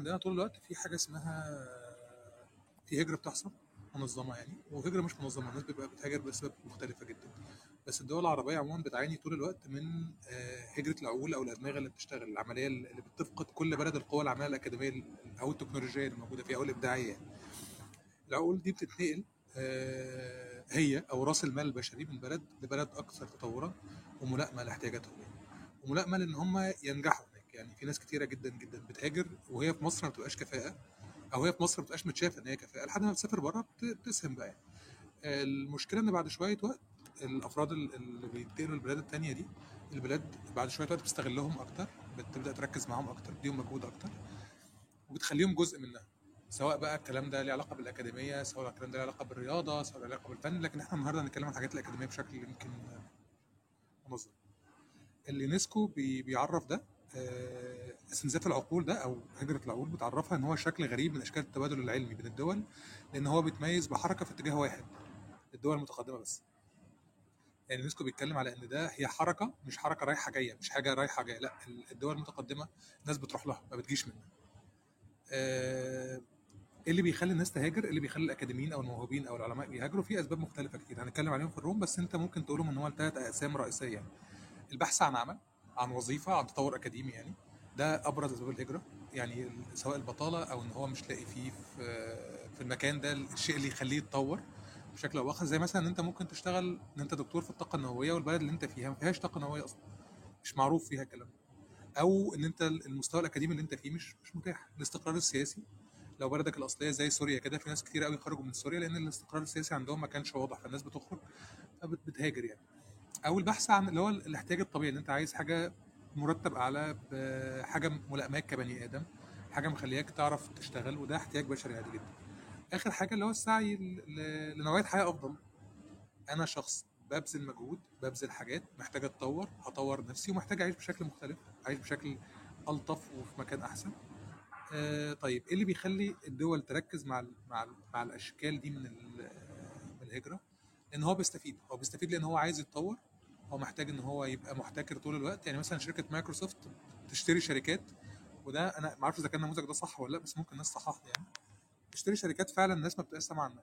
عندنا طول الوقت في حاجة اسمها في هجرة بتحصل منظمة يعني وهجرة مش منظمة الناس بتبقى بتهاجر باسباب مختلفة جدا. بس الدول العربية عموما بتعاني طول الوقت من آه، هجرة العقول أو الأدمغة اللي بتشتغل العملية اللي بتفقد كل بلد القوى العملية الأكاديمية أو التكنولوجية اللي موجودة فيها أو الإبداعية. العقول دي بتتنقل آه، هي أو رأس المال البشري من بلد لبلد أكثر تطورا وملائمة لاحتياجاتهم. وملائمة لأن هم ينجحوا هناك يعني في ناس كتيرة جدا جدا بتهاجر وهي في مصر ما بتبقاش كفاءة أو هي في مصر ما بتبقاش متشافة إن هي كفاءة لحد ما بتسافر بره بت- بتسهم بقى يعني. المشكلة إن بعد شوية وقت الأفراد ال- اللي بينتقلوا البلاد التانية دي البلاد بعد شوية وقت بتستغلهم أكتر بتبدأ تركز معاهم أكتر تديهم مجهود أكتر وبتخليهم جزء منها سواء بقى الكلام ده ليه علاقة بالأكاديمية سواء الكلام ده ليه علاقة بالرياضة سواء ليه علاقة بالفن لكن إحنا النهارده هنتكلم عن الحاجات الأكاديمية بشكل يمكن منظم. اليونسكو بي- بيعرف ده آه، استنزاف العقول ده أو هجرة العقول بتعرفها إن هو شكل غريب من أشكال التبادل العلمي بين الدول لأن هو بيتميز بحركة في اتجاه واحد الدول المتقدمة بس. يعني اليونسكو بيتكلم على إن ده هي حركة مش حركة رايحة جاية مش حاجة رايحة جاية لأ الدول المتقدمة الناس بتروح لها ما بتجيش منها. آه، إيه اللي بيخلي الناس تهاجر؟ إيه اللي بيخلي الأكاديميين أو الموهوبين أو العلماء بيهاجروا في أسباب مختلفة كتير هنتكلم عليهم في ال room بس أنت ممكن تقولهم إن هو لثلاث أقسام رئيسية البحث عن عمل عن وظيفة عن تطور أكاديمي يعني ده أبرز أسباب الهجرة. يعني سواء البطالة أو إن هو مش لاقي فيه في في المكان ده الشيء اللي يخليه يتطور. بشكل أو بآخر زي مثلا إن أنت ممكن تشتغل إن أنت دكتور في الطاقة النووية والبلد اللي أنت فيها ما فيهاش طاقة نووية أصلا مش معروف فيها الكلام أو إن أنت المستوى الأكاديمي اللي أنت فيه مش مش متاح. الاستقرار السياسي لو بلدك الأصلية زي سوريا كده في ناس كتير قوي خرجوا من سوريا لأن الاستقرار السياسي عندهم ما كانش واضح فالناس بتخرج فبتهاجر يعني. أو البحث عن اللي هو الاحتياج الطبيعي إن أنت عايز حاجة مرتب أعلى بحاجه ملائماك كبني آدم حاجة مخلياك تعرف تشتغل وده احتياج بشري عادي جدا. آخر حاجة اللي هو السعي لنوعية حياة أفضل. أنا شخص ببذل مجهود ببذل حاجات محتاج أتطور هطور نفسي ومحتاج أعيش بشكل مختلف أعيش بشكل ألطف وفي مكان أحسن. آه طيب إيه اللي بيخلي الدول تركز مع ال مع ال مع الأشكال دي من من الهجرة؟ لأن هو بيستفيد. هو بيستفيد لأن هو عايز يتطور هو محتاج إن هو يبقى محتكر طول الوقت. يعني مثلا شركة مايكروسوفت تشتري شركات وده أنا ما أعرفش إذا كان النموذج ده صح ولا لأ بس ممكن الناس تصححني يعني. تشتري شركات فعلا الناس ما بتبقاش سامعة عنها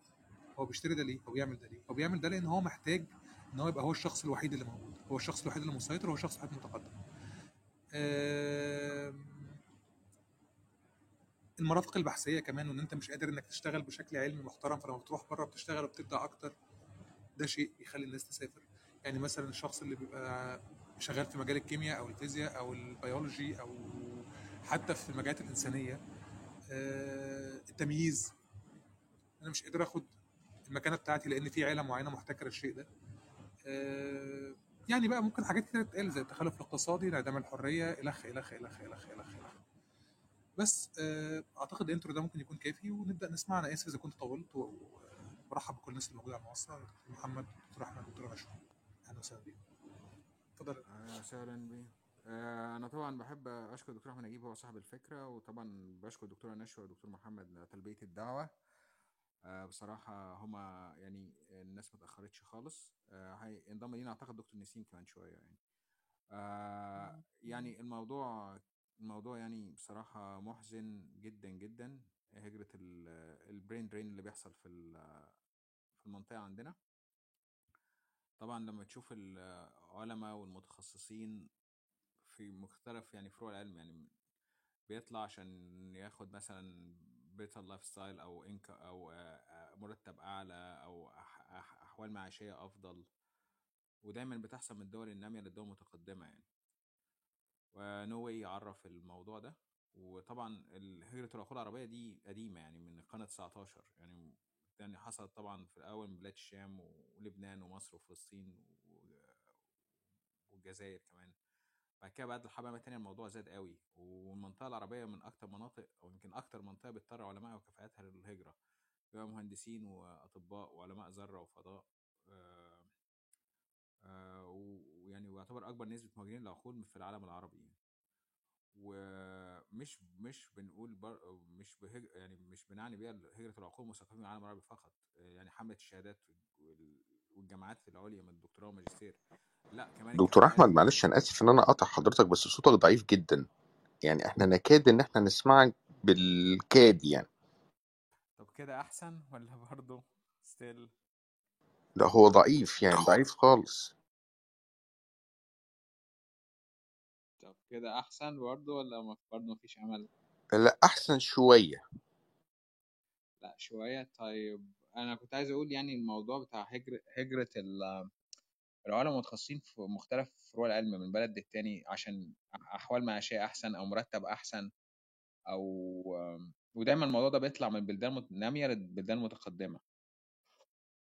هو بيشتري ده ليه؟ هو بيعمل ده ليه؟ هو بيعمل ده لأن هو محتاج إن هو يبقى هو الشخص الوحيد اللي موجود هو الشخص الوحيد اللي مسيطر هو الشخص الوحيد المتقدم المرافق البحثية كمان وإن أنت مش قادر إنك تشتغل بشكل علمي محترم فلما بتروح بره بتشتغل وبتبدع أكتر ده شيء يخلي الناس تسافر يعني مثلا الشخص اللي بيبقى شغال في مجال الكيمياء أو الفيزياء أو البيولوجي أو حتى في المجالات الإنسانية التمييز. أنا مش قادر آخد المكانة بتاعتي لأن في عيلة معينة محتكرة الشيء ده. آه، يعني بقى ممكن حاجات كتير تتقال زي التخلف الاقتصادي انعدام الحرية الخ الخ الخ الخ الخ الخ بس آه، أعتقد ال intro ده ممكن يكون كافي ونبدأ نسمع. أنا آسف إذا كنت طولت وبرحب بكل الناس اللي موجودة على المنصة محمد دكتور أحمد دكتور نشوى أهلا وسهلا بيكم. اتفضل. أهلا وسهلا بيه آه، أنا طبعا بحب أشكر الدكتور أحمد نجيب هو صاحب الفكرة وطبعا بشكر الدكتوره نشوى والدكتور محمد تلبية الدعوة. آه، بصراحة هما يعني الناس ما اتاخرتش خالص. آه، هينضم لينا أعتقد دكتور نسيم كمان شوية يعني. آه، يعني الموضوع الموضوع يعني بصراحة محزن جدا جدا. هجرة ال- ال brain drain اللي بيحصل في في المنطقة عندنا. طبعا لما تشوف العلماء والمتخصصين في مختلف يعني فروع العلم يعني بيطلع عشان ياخد مثلا better lifestyle أو إنك أو مرتب أعلى أو أحوال معيشية أفضل. ودايما بتحصل من الدول النامية للدول المتقدمة يعني. ونو واي يعرف الموضوع ده. وطبعا هجرة العقول العربية دي قديمة يعني من القرن 19 يعني يعني حصلت طبعا في الأول من بلاد الشام ولبنان ومصر وفلسطين والجزائر كمان. بعد كده بعد الحرب العالمية الثانية الموضوع زاد قوي والمنطقة العربية من أكتر مناطق أو يمكن أكتر منطقة بتضطر علمائها وكفاءاتها للهجرة بيبقى مهندسين وأطباء وعلماء ذره وفضاء ويعني ويعتبر أكبر نسبة مهاجرين للعقول في العالم العربي يعني. ومش مش بنقول بر... مش بهج... يعني مش بنعني بيها هجرة العقول المثقفين من العالم العربي فقط يعني حملة الشهادات وال- والجامعات العليا من الدكتوراه والماجستير. لا كمان دكتور أحمد معلش أنا آسف إن أنا قاطع حضرتك بس صوتك ضعيف جدا. يعني إحنا نكاد إن إحنا نسمعك بالكاد يعني. طب كده أحسن ولا برضه ستيل لا هو ضعيف يعني ضعيف خالص. طب كده أحسن برضه ولا ما- برضه مفيش امل لا أحسن شوية. لا شوية. طيب أنا كنت عايز أقول يعني الموضوع بتاع هجرة ال- العلماء المتخصصين في مختلف فروع العلم من بلد للتاني عشان أحوال معيشيه أحسن أو مرتب أحسن أو ودايما الموضوع ده بيطلع من بلدان ناميه للبلدان المتقدمة.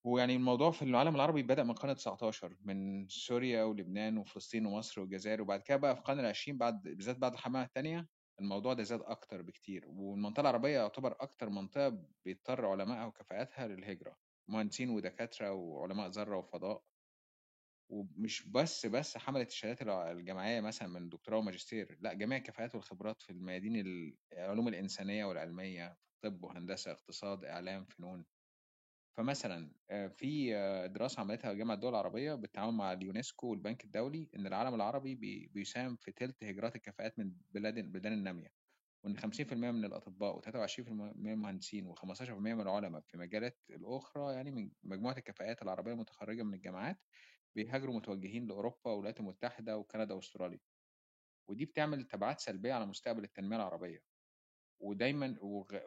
ويعني الموضوع في العالم العربي بدأ من القرن 19 من سوريا ولبنان وفلسطين ومصر والجزائر وبعد كده بقى في القرن العشرين بعد بالذات بعد الحملة الثانية الموضوع ده زاد أكتر بكتير والمنطقة العربية يعتبر أكتر منطقة بيضطر علمائها وكفاءاتها للهجرة مهندسين ودكاترة وعلماء ذرة وفضاء. ومش بس بس حملة الشهادات الجامعية مثلا من دكتوراه وماجستير لأ جميع الكفاءات والخبرات في الميادين ال- العلوم الإنسانية والعلمية طب وهندسة اقتصاد إعلام فنون. فمثلا آه، في آه، دراسة عملتها جامعة الدول العربية بالتعاون مع اليونسكو والبنك الدولي إن العالم العربي بي- بيساهم في تلت هجرات الكفاءات من بلاد البلدان النامية وإن 50% من الأطباء و23% من المهندسين و15% من العلماء في مجالات الأخرى يعني من مجموعة الكفاءات العربية المتخرجة من الجامعات بيهاجروا متوجهين لأوروبا والولايات المتحدة وكندا وأستراليا. ودي بتعمل تبعات سلبية على مستقبل التنمية العربية. ودايما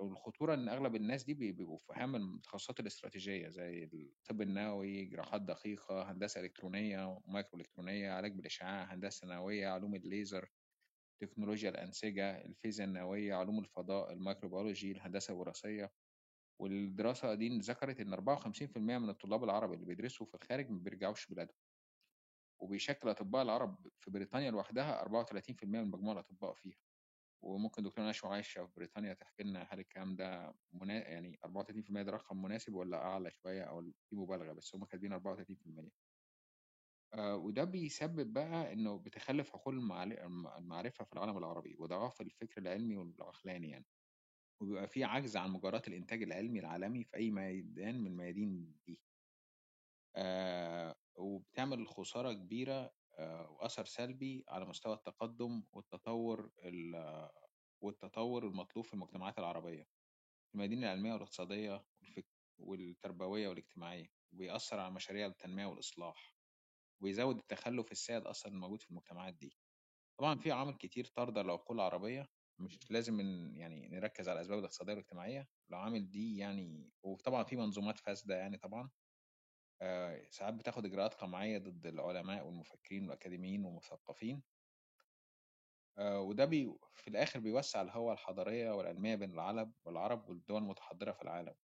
والخطورة إن أغلب الناس دي بي- بيبقوا في أهم التخصصات الاستراتيجية زي الطب النووي جراحات دقيقة هندسة إلكترونية مايكرو إلكترونية علاج بالإشعاع هندسة نووية علوم الليزر تكنولوجيا الأنسجة الفيزياء النووية علوم الفضاء الميكروبيولوجي الهندسة الوراثية. والدراسة دي ذكرت إن 54% من الطلاب العرب اللي بيدرسوا في الخارج ما بيرجعوش بلادهم. وبيشكل أطباء العرب في بريطانيا لوحدها 34% من مجموع الأطباء فيها. وممكن دكتور نشوى عايشة في بريطانيا تحكي لنا هل الكلام ده منا... يعني 34% ده رقم مناسب ولا أعلى شوية أو في مبالغة؟ بس هم كاتبين 34% آه وده بيسبب بقى إنه بتخلف عقول المعرفة في العالم العربي وضعاف الفكر العلمي والعقلاني يعني. وبيبقى في عجز عن مجريات الإنتاج العلمي العالمي في أي ميدان من الميادين دي. آه وبتعمل خسارة كبيرة وأثر سلبي على مستوى التقدم والتطور ال- والتطور المطلوب في المجتمعات العربية في الميادين العلمية والاقتصادية. والتربوية والاجتماعية وبيأثر على مشاريع التنمية والإصلاح ويزود التخلف السائد أصلا الموجود في المجتمعات دي طبعا في عوامل كتير طاردة العقول العربية مش لازم من يعني نركز على الأسباب الاقتصادية والاجتماعية العوامل دي يعني وطبعا في منظومات فاسدة يعني طبعا آه ساعات بتاخد إجراءات قمعية ضد العلماء والمفكرين والأكاديميين والمثقفين. آه، وده بي في الآخر بيوسع الهوة الحضارية والعلمية بين العرب والعرب والدول المتحضرة في العالم.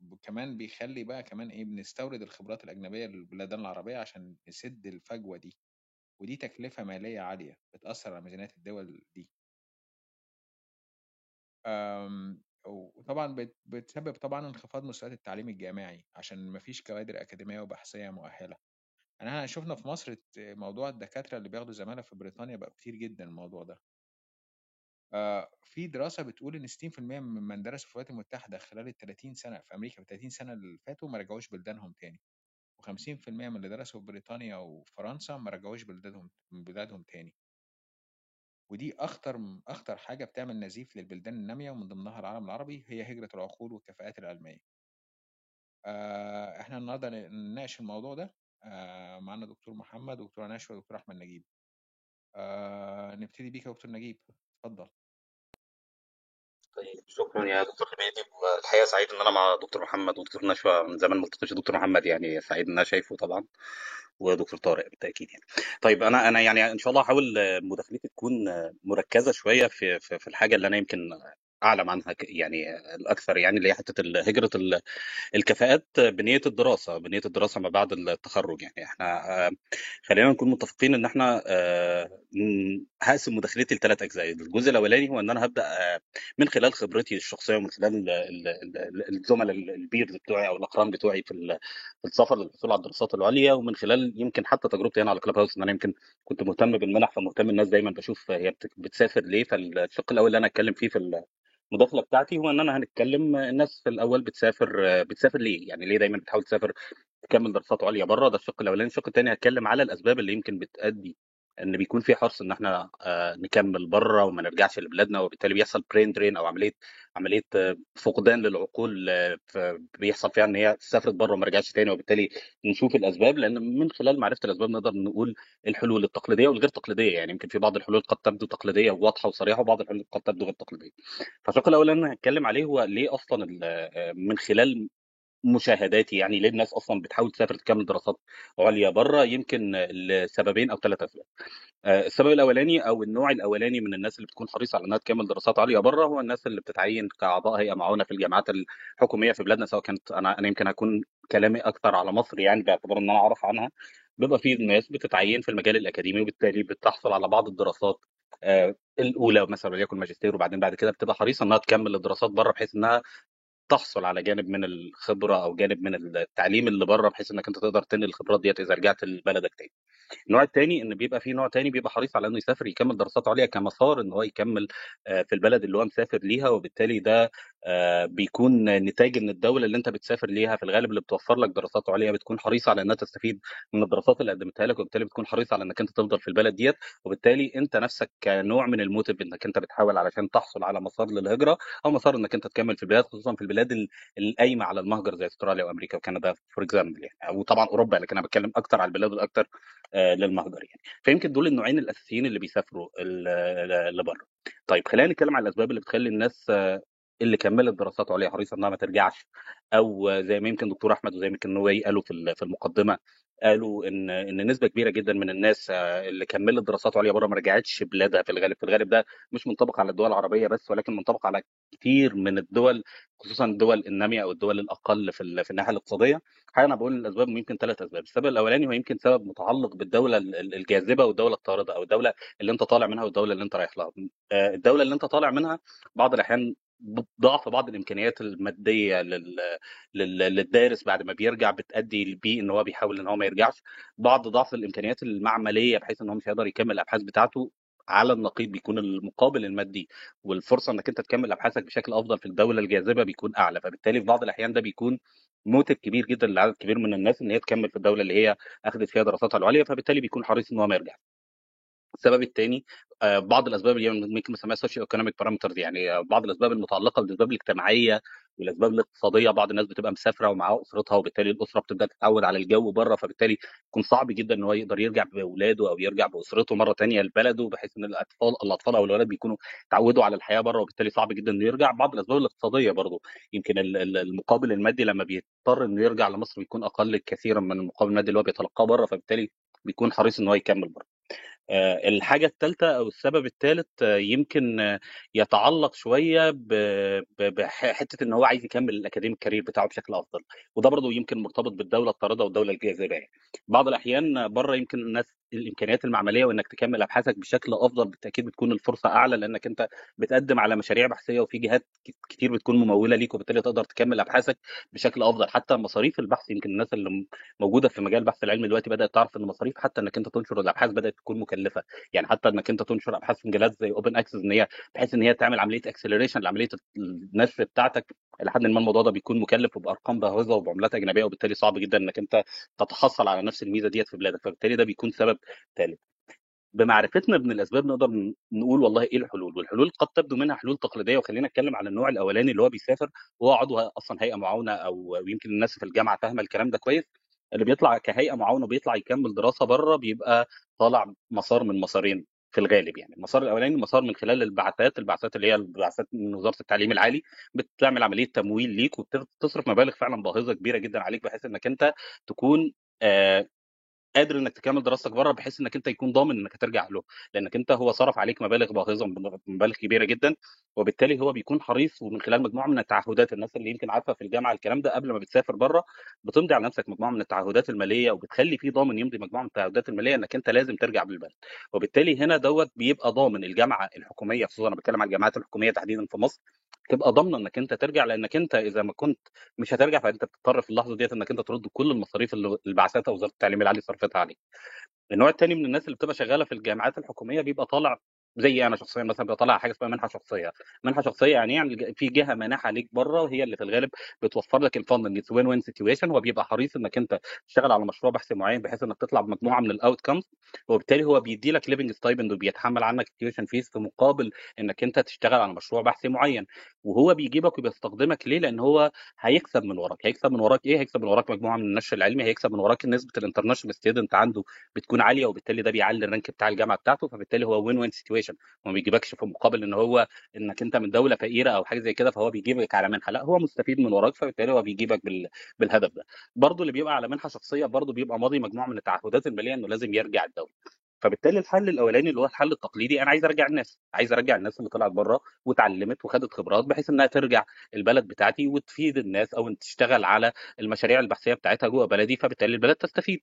وكمان بيخلي بقى كمان إيه بنستورد الخبرات الأجنبية للبلدان العربية عشان نسد الفجوة دي. ودي تكلفة مالية عالية بتأثر على ميزانيات الدول دي. أم، وطبعا بت- بتسبب طبعا انخفاض مستويات التعليم الجامعي عشان مفيش كوادر أكاديمية وبحثية مؤهلة. يعني إحنا شفنا في مصر موضوع الدكاترة اللي بياخدوا زمالة في بريطانيا بقى كتير جدا الموضوع ده. آه، في دراسة بتقول إن 60% من من درسوا في الولايات المتحدة خلال ال 30 سنة في أمريكا في ال 30 سنة اللي فاتوا ما رجعوش بلدانهم تاني و50% من اللي درسوا في بريطانيا وفرنسا ما رجعوش بلدانهم بلادهم تاني. ودي أخطر أخطر حاجة بتعمل نزيف للبلدان النامية ومن ضمنها العالم العربي هي هجرة العقول والكفاءات العلمية. آه، إحنا النهاردة نناقش الموضوع ده آه، معانا دكتور محمد ودكتورة نشوى ودكتور أحمد نجيب. آه، نبتدي بيك يا دكتور نجيب اتفضل. طيب شكرا يا دكتور حميدي والحقيقة سعيد إن أنا مع دكتور محمد ودكتور نشوى من زمان ما التقيتش دكتور محمد يعني سعيد إن أنا شايفه طبعا ودكتور طارق بالتأكيد يعني. طيب أنا أنا يعني إن شاء الله هحاول مداخلتي تكون مركزة شوية في في الحاجة اللي أنا يمكن أعلم عنها يعني الأكثر يعني اللي هي حتة هجرة ال- الكفاءات بنية الدراسة بنية الدراسة ما بعد التخرج يعني. إحنا آه، خلينا نكون متفقين إن إحنا آه، هقسم مداخلتي لثلاث أجزاء. الجزء الأولاني هو إن أنا هبدأ آه، من خلال خبرتي الشخصية ومن خلال ال- ال- ال- الزملاء ال- البيرز بتوعي أو الأقران بتوعي في ال- في السفر للحصول على الدراسات العليا. ومن خلال يمكن حتى تجربتي هنا على كلاب هاوس إن أنا يمكن كنت مهتم بالمنح فمهتم الناس دايما بشوف هي بت- بتسافر ليه. فالشق الأول اللي أنا أتكلم فيه في المداخلة بتاعتي هو إن أنا هنتكلم الناس في الأول بتسافر بتسافر ليه؟ يعني ليه دايما بتحاول تسافر تكمل دراسات عليا بره ده الشق الأولاني الشق الثاني هتكلم على الأسباب اللي يمكن بتؤدي إن بيكون في حرص إن إحنا آه، نكمل بره وما نرجعش لبلادنا وبالتالي بيحصل برين درين أو عملية عملية آه، فقدان للعقول آه، بيحصل فيها إن هي سافرت بره وما رجعتش تاني وبالتالي نشوف الأسباب لأن من خلال معرفة الأسباب نقدر نقول الحلول التقليدية والغير تقليدية يعني يمكن في بعض الحلول قد تبدو تقليدية وواضحة وصريحة وبعض الحلول قد تبدو غير تقليدية. فالشق الأول اللي هتكلم عليه هو ليه أصلا من خلال مشاهداتي. يعني ليه الناس أصلا بتحاول تسافر تكمل دراسات عليا بره؟ يمكن لسببين أو ثلاث أسباب. آه، السبب الأولاني أو النوع الأولاني من الناس اللي بتكون حريصة على إنها تكمل دراسات عليا بره هو الناس اللي بتتعين كأعضاء هيئة معاونة في الجامعات الحكومية في بلادنا سواء كانت أنا أنا يمكن هكون كلامي أكثر على مصر يعني باعتبار إن أنا أعرف عنها. بيبقى في ناس بتتعين في المجال الأكاديمي وبالتالي بتحصل على بعض الدراسات آه، الأولى مثلا وليكن ماجستير وبعدين بعد كده بتبقى حريصة إنها تكمل الدراسات بره بحيث إنها تحصل على جانب من الخبرة أو جانب من التعليم اللي بره بحيث إنك أنت تقدر تنقل الخبرات ديت إذا رجعت لبلدك تاني. النوع الثاني إن بيبقى في نوع تاني بيبقى حريص على إنه يسافر يكمل دراسات عليا كمسار إن هو يكمل آه، في البلد اللي هو مسافر ليها وبالتالي ده آه، بيكون نتاج ان الدولة اللي انت بتسافر ليها. في الغالب اللي بتوفر لك دراسات عليا بتكون حريصة على انها تستفيد من الدراسات اللي قدمتها لك وبالتالي بتكون حريصة على انك انت تفضل في البلد ديت. وبالتالي انت نفسك كنوع من ال motive انك انت بتحاول علشان تحصل على مسار للهجرة أو مسار إنك انت تكمل في البلاد خصوصا في البلاد ال- القايمة على المهجر زي أستراليا وأمريكا وكندا for example يعني. وطبعا أوروبا لكن أنا بتكلم أكتر على البلاد الاكثر آه، للمهجر يعني. فيمكن دول النوعين الأساسيين اللي بيسافروا لبره. طيب خلينا نتكلم على الأسباب اللي بتخلي الناس آه، اللي كملت دراسات عليا حريصة إنها ما ترجعش. أو زي ما يمكن دكتور أحمد وزي ما يمكن نوي قالوا في في المقدمة قالوا ان إن نسبة كبيرة جدا من الناس آه، اللي كملت دراسات عليا بره ما رجعتش بلادها في الغالب. في الغالب ده مش منطبق على الدول العربية بس ولكن منطبق على كتير من الدول خصوصا الدول الناميه أو الدول الأقل في في الناحية الاقتصادية. حقيقة أنا بقول الأسباب يمكن ثلاث أسباب. السبب الأولاني هو يمكن سبب متعلق بالدولة ال- ال- الجاذبة والدولة الطاردة أو الدولة اللي أنت طالع منها والدولة اللي أنت رايح لها. آه، الدولة اللي أنت طالع منها بعض الأحيان ضعف بعض الإمكانيات المادية لل... لل... للدارس بعد ما بيرجع بتأدي بيه إن هو بيحاول إن هو ما يرجعش. بعض ضعف الإمكانيات المعملية بحيث إن هو مش هيقدر يكمل الأبحاث بتاعته على النقيض بيكون المقابل المادي والفرصة إنك أنت تكمل أبحاثك بشكل أفضل في الدولة الجاذبة بيكون أعلى. فبالتالي في بعض الأحيان ده بيكون موتيف كبير جدا لعدد كبير من الناس إن هي تكمل في الدولة اللي هي أخذت فيها دراساتها العليا فبالتالي بيكون حريص إن هو ما يرجع السبب الثاني آه، بعض الأسباب اللي ممكن نسميها socio-economic parameters يعني بعض الأسباب المتعلقة بالأسباب الاجتماعية والأسباب الاقتصادية بعض الناس بتبقى مسافرة ومعاها أسرتها وبالتالي الأسرة بتبدأ تتعود على الجو بره فبالتالي يكون صعب جدا إن هو يقدر يرجع بأولاده أو يرجع بأسرته مرة ثانية لبلده بحيث إن الأطفال الأطفال أو الولاد بيكونوا تعودوا على الحياة بره وبالتالي صعب جدا إنه يرجع. بعض الأسباب الاقتصادية برضه يمكن ال- ال- المقابل المادي لما بيضطر إنه يرجع لمصر بيكون أقل كثيرا من المقابل المادي اللي هو بيتلقاه بره فبالتالي بيكون حريص إن هو يكمل بره. الحاجة الثالثة أو السبب الثالث يمكن آه، يتعلق شوية بحتة إن هو عايز يكمل الأكاديميك كارير بتاعه بشكل أفضل. وده برضه يمكن مرتبط بالدولة الطاردة والدولة الجاذبة بعض الأحيان بره يمكن الناس الإمكانيات المعملية وإنك تكمل أبحاثك بشكل أفضل بالتأكيد بتكون الفرصة أعلى لأنك أنت بتقدم على مشاريع بحثية وفي جهات كتير بتكون ممولة ليك وبالتالي تقدر تكمل أبحاثك بشكل أفضل. حتى مصاريف البحث يمكن الناس اللي م- موجودة في مجال البحث العلمي دلوقتي بدأت تعرف إن مصاريف حتى إنك أنت تنشر الأبحاث بدأت تكون مكلفة. يعني حتى إنك أنت تنشر أبحاث في مجالات زي open access إن هي بحيث إن هي تعمل عملية acceleration لعملية النشر بتاعتك لحد ما الموضوع ده بيكون مكلف وبأرقام باهظة وبعملات أجنبية وبالتالي صعب جدا إنك أنت تتحصل على نفس الميزة ديت في بلادك. فبالتالي ده بيكون سبب ثالث بمعرفتنا من الأسباب نقدر نقول والله إيه الحلول؟ والحلول قد تبدو منها حلول تقليدية وخلينا نتكلم على النوع الأولاني اللي هو بيسافر وهو عضو أصلا هيئة معاونة أو يمكن الناس في الجامعة فاهمة الكلام ده كويس اللي بيطلع كهيئة معاونة بيطلع يكمل دراسة بره بيبقى طالع مسار من مسارين. في الغالب يعني. المسار الأولاني مسار من خلال البعثات البعثات اللي هي البعثات من وزارة التعليم العالي بتعمل عملية تمويل ليك وبتصرف مبالغ فعلا باهظة كبيرة جدا عليك بحيث إنك أنت تكون آه قادر إنك تكمل دراستك بره بحيث إنك أنت يكون ضامن إنك هترجع له. لأنك أنت هو صرف عليك مبالغ باهظه مبالغ كبيرة جدا وبالتالي هو بيكون حريص ومن خلال مجموعة من التعهدات الناس اللي يمكن عارفة في الجامعة الكلام ده قبل ما بتسافر بره بتمضي على نفسك مجموعة من التعهدات المالية وبتخلي فيه ضامن يمضي مجموعة من التعهدات المالية إنك أنت لازم ترجع بالبلد. وبالتالي هنا دوت بيبقى ضامن الجامعة الحكومية خصوصا أنا بتكلم عن الجامعات الحكومية تحديدا في مصر تبقى ضامنة إنك أنت ترجع لأنك أنت إذا ما كنت مش هترجع فأنت بتضطر في اللحظة ديت إنك أنت ترد كل المصاريف اللي بعثتها وزاره التعليم العالي صرفتها عليك. النوع الثاني من الناس اللي بتبقى شغالة في الجامعات الحكومية بيبقى طالع زي أنا شخصيا مثلا طالع حاجة اسمها منحة شخصية، منحة شخصية يعني يعني في جهة مانحه ليك بره وهي اللي في الغالب بتوفر لك ال funding win-win situation وبيبقى حريص إنك أنت تشتغل على مشروع بحث معين بحيث إنك تطلع بمجموعة من ال outcomes وبالتالي هو بيدي لك living stipend وبيتحمل عنك tuition fees في مقابل إنك أنت تشتغل على مشروع بحثي معين. وهو بيجيبك وبيستخدمك ليه؟ لأن هو هيكسب من وراك، هيكسب من وراك إيه؟ هيكسب من وراك مجموعة من النشر العلمي، هيكسب من وراك نسبة ال international student عنده بتكون عالية وبالتالي ده بيعلي ال rank بتاع الجامعة بتاعته. فبالتالي هو win-win situation هو ما بيجيبكش في مقابل إن هو إنك أنت من دولة فقيرة أو حاجة زي كده فهو بيجيبك على منحة. لا هو مستفيد من وراك فبالتالي هو بيجيبك بال... بالهدف ده. برضه اللي بيبقى على منحة شخصية برضه بيبقى ماضي مجموعة من التعهدات المالية إنه لازم يرجع الدولة. فبالتالي الحل الأولاني اللي هو الحل التقليدي أنا عايز أرجع الناس عايز أرجع الناس اللي طلعت بره واتعلمت وخدت خبرات بحيث إنها ترجع البلد بتاعتي وتفيد الناس أو تشتغل على المشاريع البحثية بتاعتها جوه بلدي فبالتالي البلد تستفيد.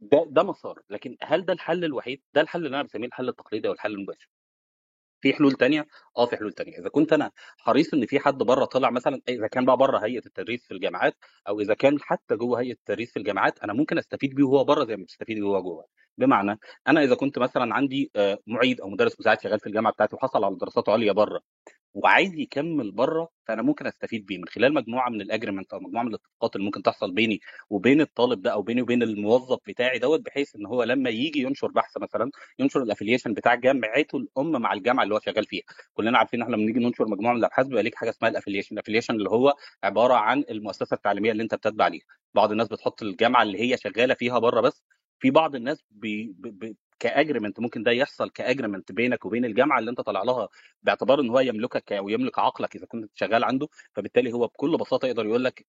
ده ده مسار. لكن هل ده الحل الوحيد؟ ده الحل اللي أنا بسميه الحل التقليدي أو الحل المباشر. في حلول تانية؟ آه في حلول تانية. إذا كنت أنا حريص إن في حد بره طلع مثلا إذا كان بقى بره هيئة التدريس في الجامعات أو إذا كان حتى جوه هيئة التدريس في الجامعات أنا ممكن أستفيد بيه وهو بره زي ما بستفيد جوه جوه. بمعنى أنا إذا كنت مثلا عندي آه، معيد أو مدرس مساعد شغال في الجامعة بتاعتي وحصل على دراسات عليا بره وعايز يكمل بره فأنا ممكن أستفيد بيه من خلال مجموعة من ال agreement أو مجموعة من الاتفاقات اللي ممكن تحصل بيني وبين الطالب ده أو بيني وبين الموظف بتاعي دوت بحيث إن هو لما يجي ينشر بحث مثلا ينشر ال affiliation بتاع جامعته الأم مع الجامعة اللي هو شغال فيها. كلنا عارفين إحنا لما نيجي ننشر مجموعة من الأبحاث بيبقى ليك حاجة اسمها ال affiliation ال affiliation اللي هو عبارة عن المؤسسة التعليمية اللي أنت بتتبع ليها. بعض الناس بتحط الجامعة اللي هي شغالة فيها بره بس في بعض الناس بي بي ك agreement ممكن ده يحصل ك agreement بينك وبين الجامعة اللي انت طالع لها باعتبار ان هو يملكك أو يملك عقلك إذا كنت شغال عنده فبالتالي هو بكل بساطة يقدر يقول لك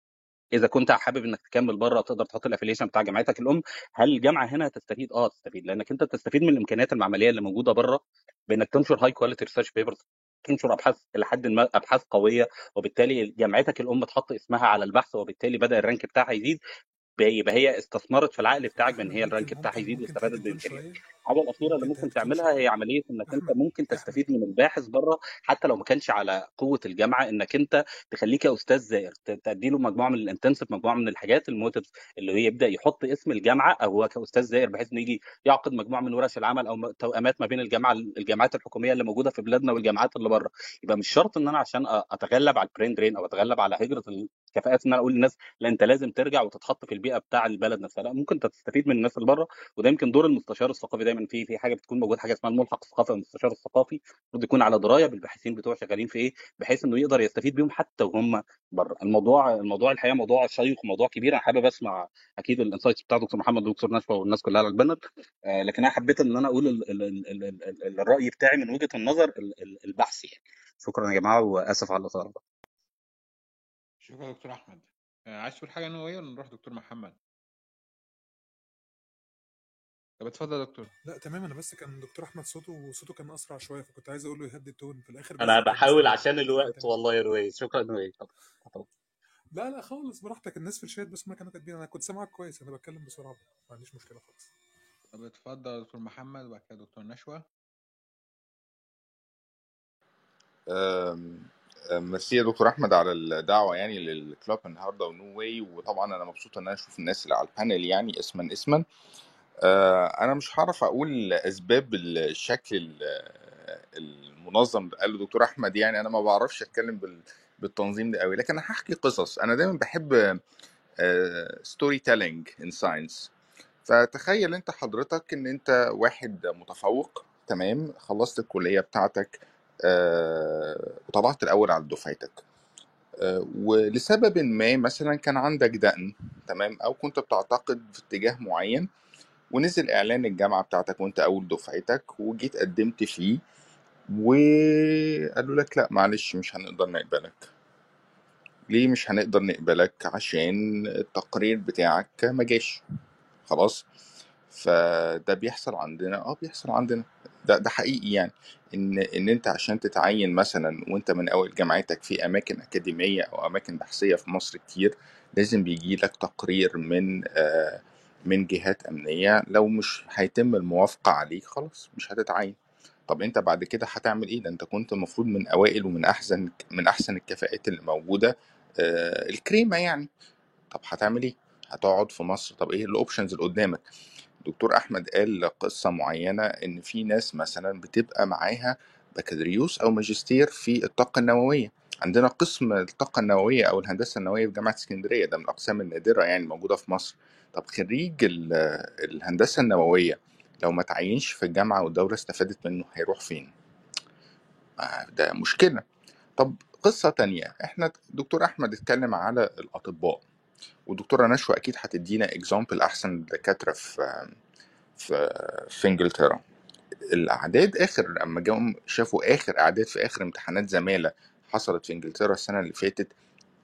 إذا كنت حابب إنك تكمل بره تقدر تحط ال affiliation بتاع جامعتك الأم هل الجامعة هنا هتستفيد؟ آه تستفيد لأنك أنت تستفيد من الإمكانيات المعملية اللي موجودة بره بإنك تنشر high quality research papers تنشر أبحاث إلى حد ما أبحاث قوية وبالتالي جامعتك الأم تحط اسمها على البحث وبالتالي بدأ ال rank بتاعها يزيد. يبقى هي استثمرت في العقل بتاعك بان هي ال rank بتاعها يزيد واستفادت شوية. الحاجة الأخيرة اللي ممكن تعملها هي عملية إنك أنت ممكن تستفيد من الباحث بره حتى لو ما كانش على قوة الجامعة إنك أنت تخليه كاستاذ زائر تدي له مجموعة من ال incentives مجموعة من الحاجات ال motives اللي هي يبدأ يحط اسم الجامعة أو هو كأستاذ زائر بحيث إنه يجي يعقد مجموعة من ورش العمل أو توأمات ما بين الجامعة الجامعات الحكومية اللي موجودة في بلادنا والجامعات اللي بره يبقى مش شرط إن أنا عشان أتغلب على ال brain drain أو أتغلب على هجرة الكفاءات إن أنا أقول للناس لا أنت لازم ترجع وتتحط في البيئة بتاع البلد نفسها. لا ممكن تستفيد من الناس اللي بره وده يمكن دور المستشار الثقافي دايما. في في حاجة بتكون موجودة حاجة اسمها الملحق الثقافي المستشار الثقافي المفروض يكون على دراية بالباحثين بتوع شغالين في إيه؟ بحيث إنه يقدر يستفيد بيهم حتى وهم بره. الموضوع الموضوع الحقيقة موضوع شيق وموضوع كبير. أنا حابب أسمع أكيد ال insights بتاع دكتور محمد ودكتور نشوى والناس كلها على ال panel آه لكن أنا حبيت إن أنا أقول ال ال ال ال ال ال الرأي بتاعي من وجهة النظر ال- ال- البحثي يعني. شكرا يا جماعة وآسف على الإطالة. شكرا يا دكتور أحمد. آه، عايز تقول حاجة وهي ولا نروح دكتور محمد؟ طب اتفضل يا دكتور. لا تمام أنا بس كان دكتور أحمد صوته صوته كان أسرع شوية فكنت عايز أقول له يهدي التون. في الآخر بس أنا بحاول عشان الوقت والله يا روي شكرا روي لا لا خالص. براحتك. الناس في الشات بس ما كانوا كاتبين. أنا كنت سامعك كويس. أنا بتكلم بسرعة. ما عنديش مشكلة خالص. طب اتفضل يا دكتور محمد. وبعد كده دكتور نشوى. أم، ميرسي يا دكتور أحمد على الدعوة يعني لل club النهارده ونو واي وطبعا أنا مبسوط إن أنا أشوف الناس اللي على ال panel يعني اسما اسما. آه، أنا مش هعرف أقول أسباب الشكل ال- المنظم اللي قاله دكتور أحمد يعني أنا ما بعرفش أتكلم بال- بالتنظيم ده قوي لكن أنا هحكي قصص. أنا دايما بحب storytelling in science فتخيل أنت حضرتك إن أنت واحد متفوق تمام خلصت الكلية بتاعتك وطلعت الأول على دفعتك. آه، ولسبب ما مثلا كان عندك دقن تمام أو كنت بتعتقد في اتجاه معين ونزل إعلان الجامعة بتاعتك وأنت أول دفعتك وجيت قدمت فيه وقالوا لك لأ معلش مش هنقدر نقبلك. ليه مش هنقدر نقبلك؟ عشان التقرير بتاعك ما جاش. خلاص؟ فده بيحصل عندنا آه بيحصل عندنا. ده ده حقيقي يعني. إن إن أنت عشان تتعين مثلا وأنت من أول جامعتك في أماكن أكاديمية أو أماكن بحثية في مصر كتير لازم بيجي لك تقرير من آه من جهات أمنية. لو مش هيتم الموافقة عليك خلاص مش هتتعين. طب أنت بعد كده هتعمل إيه؟ ده أنت كنت المفروض من أوائل ومن أحسن من أحسن الكفاءات اللي موجودة آه الكريمة يعني. طب هتعمل إيه؟ هتقعد في مصر. طب إيه الاوبشنز اللي قدامك؟ دكتور أحمد قال قصه معينة إن في ناس مثلا بتبقى معاها بكالوريوس أو ماجستير في الطاقة النووية. عندنا قسم الطاقة النووية أو الهندسة النووية في جامعة اسكندرية ده من الأقسام النادرة يعني موجودة في مصر. طب خريج ال- الهندسة النووية لو ما تعينش في الجامعة والدولة استفادت منه هيروح فين؟ آه، ده مشكلة. طب قصة تانية إحنا دكتور أحمد اتكلم على الأطباء. ودكتورة نشوى أكيد هتدينا example أحسن دكاترة في في في إنجلترا. الأعداد آخر لما جم شافوا آخر أعداد في آخر امتحانات زمالة حصلت في إنجلترا السنة اللي فاتت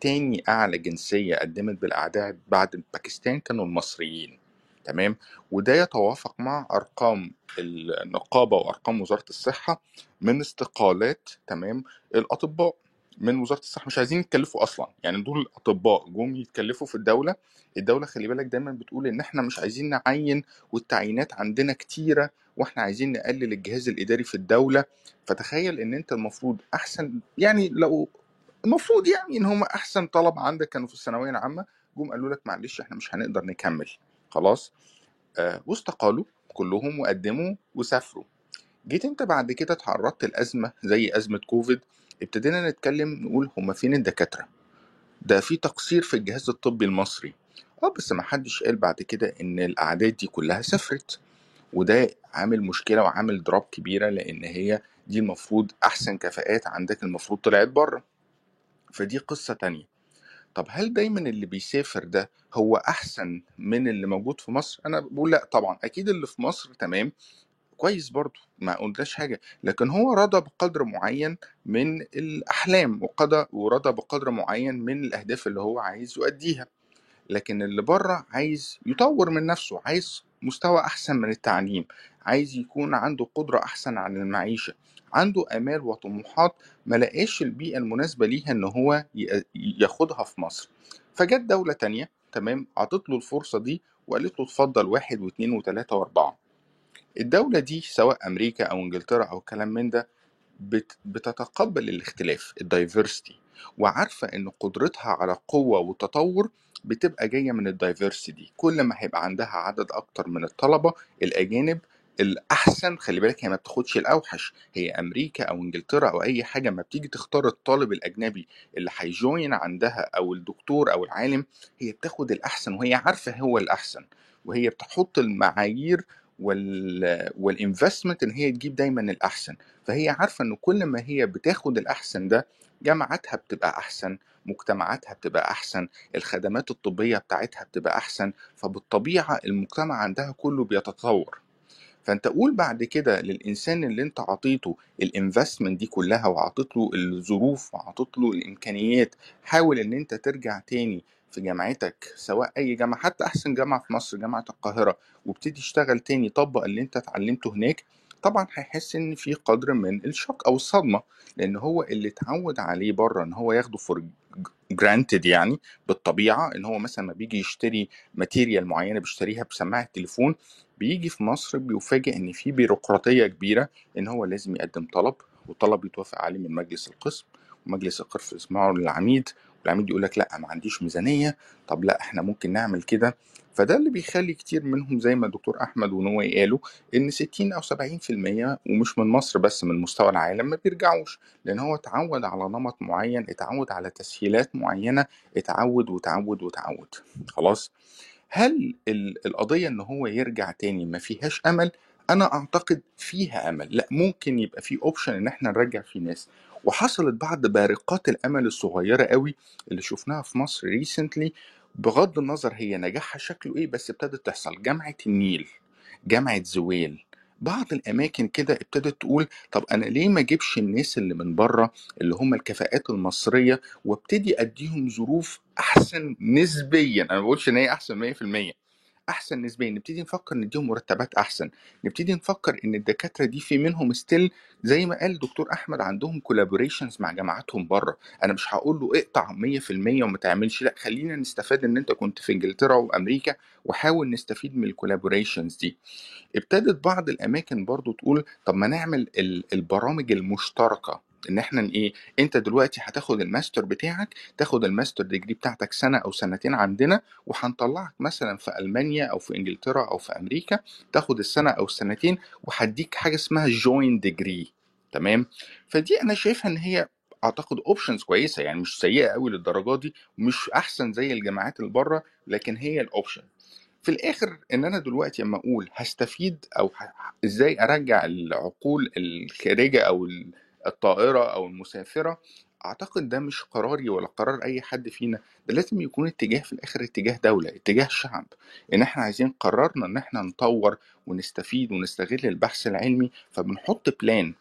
تاني أعلى جنسية قدمت بالأعداد بعد باكستان كانوا المصريين. تمام؟ وده يتوافق مع أرقام النقابة وأرقام وزارة الصحة من استقالات تمام الأطباء. من وزارة الصحة مش عايزين يتكلفوا أصلا. يعني دول الاطباء جم يتكلفوا في الدولة. الدولة خلي بالك دايما بتقول إن إحنا مش عايزين نعين والتعيينات عندنا كتيرة وإحنا عايزين نقلل الجهاز الإداري في الدولة. فتخيل إن أنت المفروض أحسن يعني لو المفروض يعني إن هم أحسن طلبة عندك كانوا في الثانوية العامة جم قالوا لك معلش إحنا مش هنقدر نكمل. خلاص؟ آه واستقالوا كلهم وقدموا وسافروا. جيت أنت بعد كده اتعرضت لأزمة زي أزمة كوفيد. ابتدينا نتكلم نقول هم فين الدكاترة؟ ده في تقصير في الجهاز الطبي المصري. آه بس ما حدش قال بعد كده إن الأعداد دي كلها سافرت. وده عامل مشكلة وعامل دروب كبيرة لأن هي دي المفروض أحسن كفاءات عندك المفروض طلعت بره. فدي قصة تانية. طب هل دايما اللي بيسافر ده هو أحسن من اللي موجود في مصر؟ أنا بقول لا طبعا. أكيد اللي في مصر تمام كويس برضه ما قلناش حاجة لكن هو رضى بقدر معين من الأحلام وقضى ورضى بقدر معين من الأهداف اللي هو عايز يؤديها. لكن اللي بره عايز يطور من نفسه عايز مستوى أحسن من التعليم عايز يكون عنده قدرة أحسن عن المعيشة عنده آمال وطموحات ما لقاش البيئة المناسبة ليها إن هو ياخدها في مصر. فجت دولة تانية تمام عطت له الفرصة دي وقالت له اتفضل واحد واثنين وثلاثة وأربعة. الدولة دي سواء أمريكا أو إنجلترا أو كلام من ده بت- بتتقبل الاختلاف ال diversity وعارفة إن قدرتها على قوة وتطور بتبقى جاية من ال diversity دي. كل ما هيبقى عندها عدد أكتر من الطلبة الأجانب الأحسن خلي بالك هي ما بتاخدش الأوحش هي أمريكا أو إنجلترا أو أي حاجة ما بتيجي تختار الطالب الأجنبي اللي هي join عندها أو الدكتور أو العالم هي بتاخد الأحسن وهي عارفة هو الأحسن وهي بتحط المعايير وال وال investment ان هي تجيب دايما الأحسن. فهي عارفة ان كل ما هي بتاخد الأحسن ده جامعاتها بتبقى أحسن مجتمعاتها بتبقى أحسن الخدمات الطبية بتاعتها بتبقى أحسن فبالطبيعة المجتمع عندها كله بيتطور. فأنت قول بعد كده للإنسان اللي أنت عطيته ال investment دي كلها وعطيت له الظروف وعطيت له الإمكانيات حاول إن أنت ترجع تاني في جامعتك سواء أي جامعة حتى أحسن جامعة في مصر جامعة القاهرة وابتدي اشتغل تاني طبق اللي أنت اتعلمته هناك طبعا هيحس إن في قدر من ال shock أو الصدمة لأن هو اللي اتعود عليه بره إن هو ياخده for granted يعني بالطبيعة إن هو مثلا ما بيجي يشتري material معينة بيشتريها بسماعة تليفون بيجي في مصر بيفاجئ إن في بيروقراطية كبيرة إن هو لازم يقدم طلب والطلب يتوافق عليه من مجلس القسم ومجلس القسم يسمعه للعميد والعميد يقول لك لا ما عنديش ميزانية طب لا إحنا ممكن نعمل كده. فده اللي بيخلي كتير منهم زي ما الدكتور أحمد ونوي قالوا إن 60 أو 70% ومش من مصر بس من مستوى العالم ما بيرجعوش. لأن هو اتعود على نمط معين اتعود على تسهيلات معينة اتعود وتعود وتعود. خلاص؟ هل ال- القضية إن هو يرجع تاني ما فيهاش أمل؟ أنا أعتقد فيها أمل. لا ممكن يبقى في اوبشن إن إحنا نرجع فيه ناس. وحصلت بعض بارقات الأمل الصغيرة قوي اللي شفناها في مصر ريسنتلي بغض النظر هي نجاحها شكله إيه بس ابتدت تحصل. جامعة النيل جامعة زويل بعض الأماكن كده ابتدت تقول طب أنا ليه ما أجيبش الناس اللي من بره اللي هم الكفاءات المصرية وابتدي أديهم ظروف أحسن نسبيا. أنا ما بقولش إن هي أحسن 100% أحسن نسبيا. نبتدي نفكر نديهم مرتبات أحسن. نبتدي نفكر إن الدكاترة دي في منهم still زي ما قال الدكتور أحمد عندهم collaborations مع جامعاتهم بره. أنا مش هقول له اقطع 100% وما تعملش لا خلينا نستفاد إن أنت كنت في إنجلترا وأمريكا وحاول نستفيد من ال collaborations دي. ابتدت بعض الأماكن برضو تقول طب ما نعمل ال- البرامج المشتركة. إن إحنا إيه أنت دلوقتي هتاخد الماستر بتاعك تاخد ال master degree بتاعتك سنة أو سنتين عندنا وهنطلعك مثلا في ألمانيا أو في إنجلترا أو في أمريكا تاخد السنة أو السنتين وهديك حاجة اسمها joint degree تمام؟ فدي أنا شايفها إن هي أعتقد options كويسة يعني مش سيئة قوي للدرجة دي مش أحسن زي الجامعات اللي بره لكن هي ال option في الآخر إن أنا دلوقتي أما أقول هستفيد أو إزاي أرجع العقول الخارجة أو ال- الطائرة أو المسافرة أعتقد ده مش قراري ولا قرار أي حد فينا ده لازم يكون اتجاه في الآخر اتجاه دولة اتجاه شعب إن إحنا عايزين قررنا إن إحنا نطور ونستفيد ونستغل البحث العلمي فبنحط بلان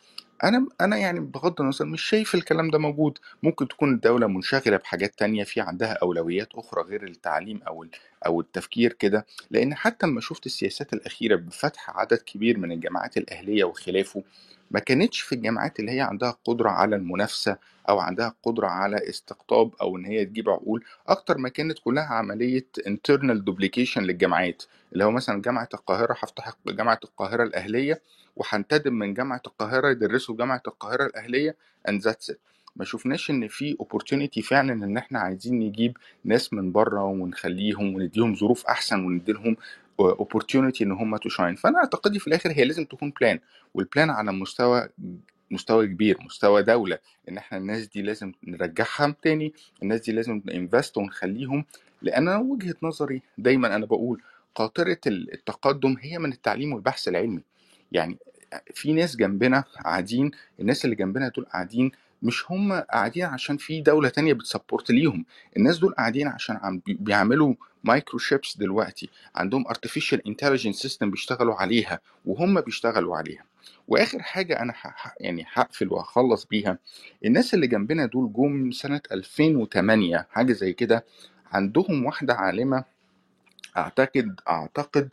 أنا أنا يعني بغض النظر مش شايف الكلام ده موجود. ممكن تكون الدولة منشغلة بحاجات تانية في عندها أولويات أخرى غير التعليم أو أو التفكير كده لأن حتى لما شفت السياسات الأخيرة بفتح عدد كبير من الجامعات الأهلية وخلافه ما كانتش في الجامعات اللي هي عندها قدرة على المنافسة أو عندها قدرة على استقطاب أو إن هي تجيب عقول أكتر ما كانت كلها عملية internal duplication للجامعات اللي هو مثلا جامعة القاهرة هفتح جامعة القاهرة الأهلية وهنتدب من جامعة القاهرة يدرسوا جامعة القاهرة الأهلية that's it. ما شفناش إن في opportunity فعلا إن إحنا عايزين نجيب ناس من بره ونخليهم ونديهم ظروف أحسن ونديلهم opportunity إن هم shine فأنا اعتقادي في الآخر هي لازم تكون plan وال plan على مستوى مستوى كبير مستوى دولة. إن إحنا الناس دي لازم نرجعها تاني الناس دي لازم ن invest ونخليهم. لأن أنا وجهة نظري دايما أنا بقول قاطرة التقدم هي من التعليم والبحث العلمي. يعني في ناس جنبنا قاعدين الناس اللي جنبنا دول قاعدين مش هم قاعدين عشان في دولة تانية بت support ليهم. الناس دول قاعدين عشان عم بي- بيعملوا micro chips دلوقتي. عندهم artificial intelligence system بيشتغلوا عليها وهم بيشتغلوا عليها. وآخر حاجة أنا يعني هقفل وهخلص بيها. الناس اللي جنبنا دول جم سنة 2008 حاجة زي كده. عندهم واحدة عالمة أعتقد أعتقد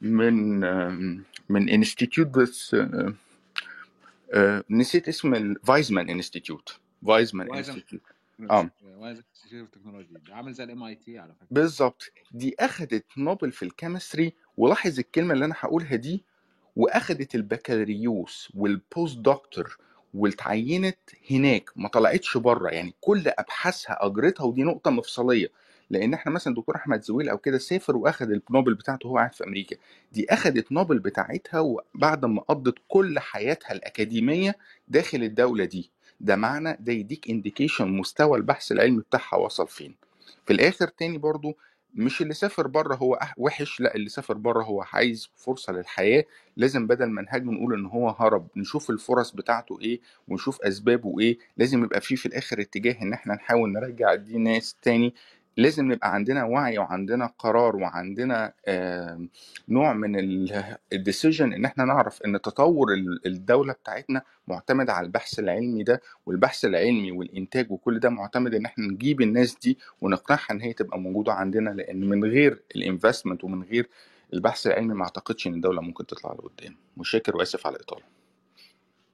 من من institute آه، نسيت اسم الفايزمان institute فايزمان institute آه. institute technology عامل زي ال MIT على فكرة. بالظبط. دي اخذت نوبل في ال chemistry ولاحظ الكلمة اللي أنا هقولها دي وأخدت البكالوريوس وال post doctor واتعينت هناك ما طلعتش بره. يعني كل أبحاثها أجرتها ودي نقطة مفصلية. لأن إحنا مثلا دكتور أحمد زويل أو كده سافر وأخد النوبل بتاعته وهو قاعد في أمريكا. دي أخدت نوبل بتاعتها وبعد ما قضت كل حياتها الأكاديمية داخل الدولة دي. ده معنى ده يديك انديكيشن مستوى البحث العلمي بتاعها وصل فين. في الآخر تاني برضو مش اللي سافر بره هو وحش لا اللي سافر بره هو عايز فرصة للحياة. لازم بدل ما نهاجم نقول إن هو هرب نشوف الفرص بتاعته إيه ونشوف أسبابه إيه. لازم يبقى فيه في الآخر اتجاه إن إحنا نحاول نرجع دي ناس تاني لازم نبقى عندنا وعي وعندنا قرار وعندنا نوع من ال decision إن إحنا نعرف إن تطور ال- الدولة بتاعتنا معتمد على البحث العلمي ده والبحث العلمي والإنتاج وكل ده معتمد إن إحنا نجيب الناس دي ونقنعها إن هي تبقى موجودة عندنا لأن من غير ال investment ومن غير البحث العلمي ما أعتقدش إن الدولة ممكن تطلع لقدام. متشكر وأسف على الإطالة.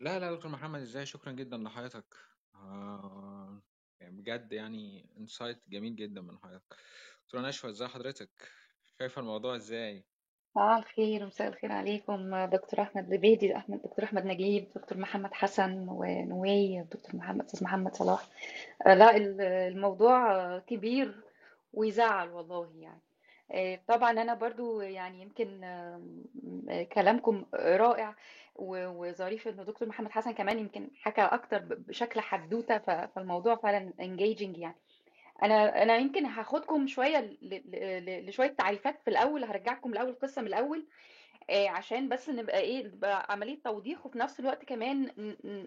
لا لا دكتور محمد إزاي؟ شكرا جدا لحضرتك آه يعني بجد يعني insight جميل جدا من حضرتك. دكتورة نشوى إزاي حضرتك؟ شايفة الموضوع إزاي؟ صباح الخير ومساء الخير عليكم. دكتور أحمد زبيدي أحمد دكتور أحمد نجيب دكتور محمد حسن ونوي دكتور محمد أستاذ محمد صلاح. آه، لا ال- الموضوع آه، كبير ويزعل والله يعني. آه، طبعا أنا برضو يعني يمكن آه، كلامكم رائع وظريف ان دكتور محمد حسن كمان يمكن حكى أكتر بشكل حدوتة فالموضوع فعلا engaging يعني. أنا أنا يمكن هاخدكم شوية لشوية تعريفات في الأول هرجعكم الأول القصة من الأول آه، عشان بس نبقى إيه نبقى عملية توضيح وفي نفس الوقت كمان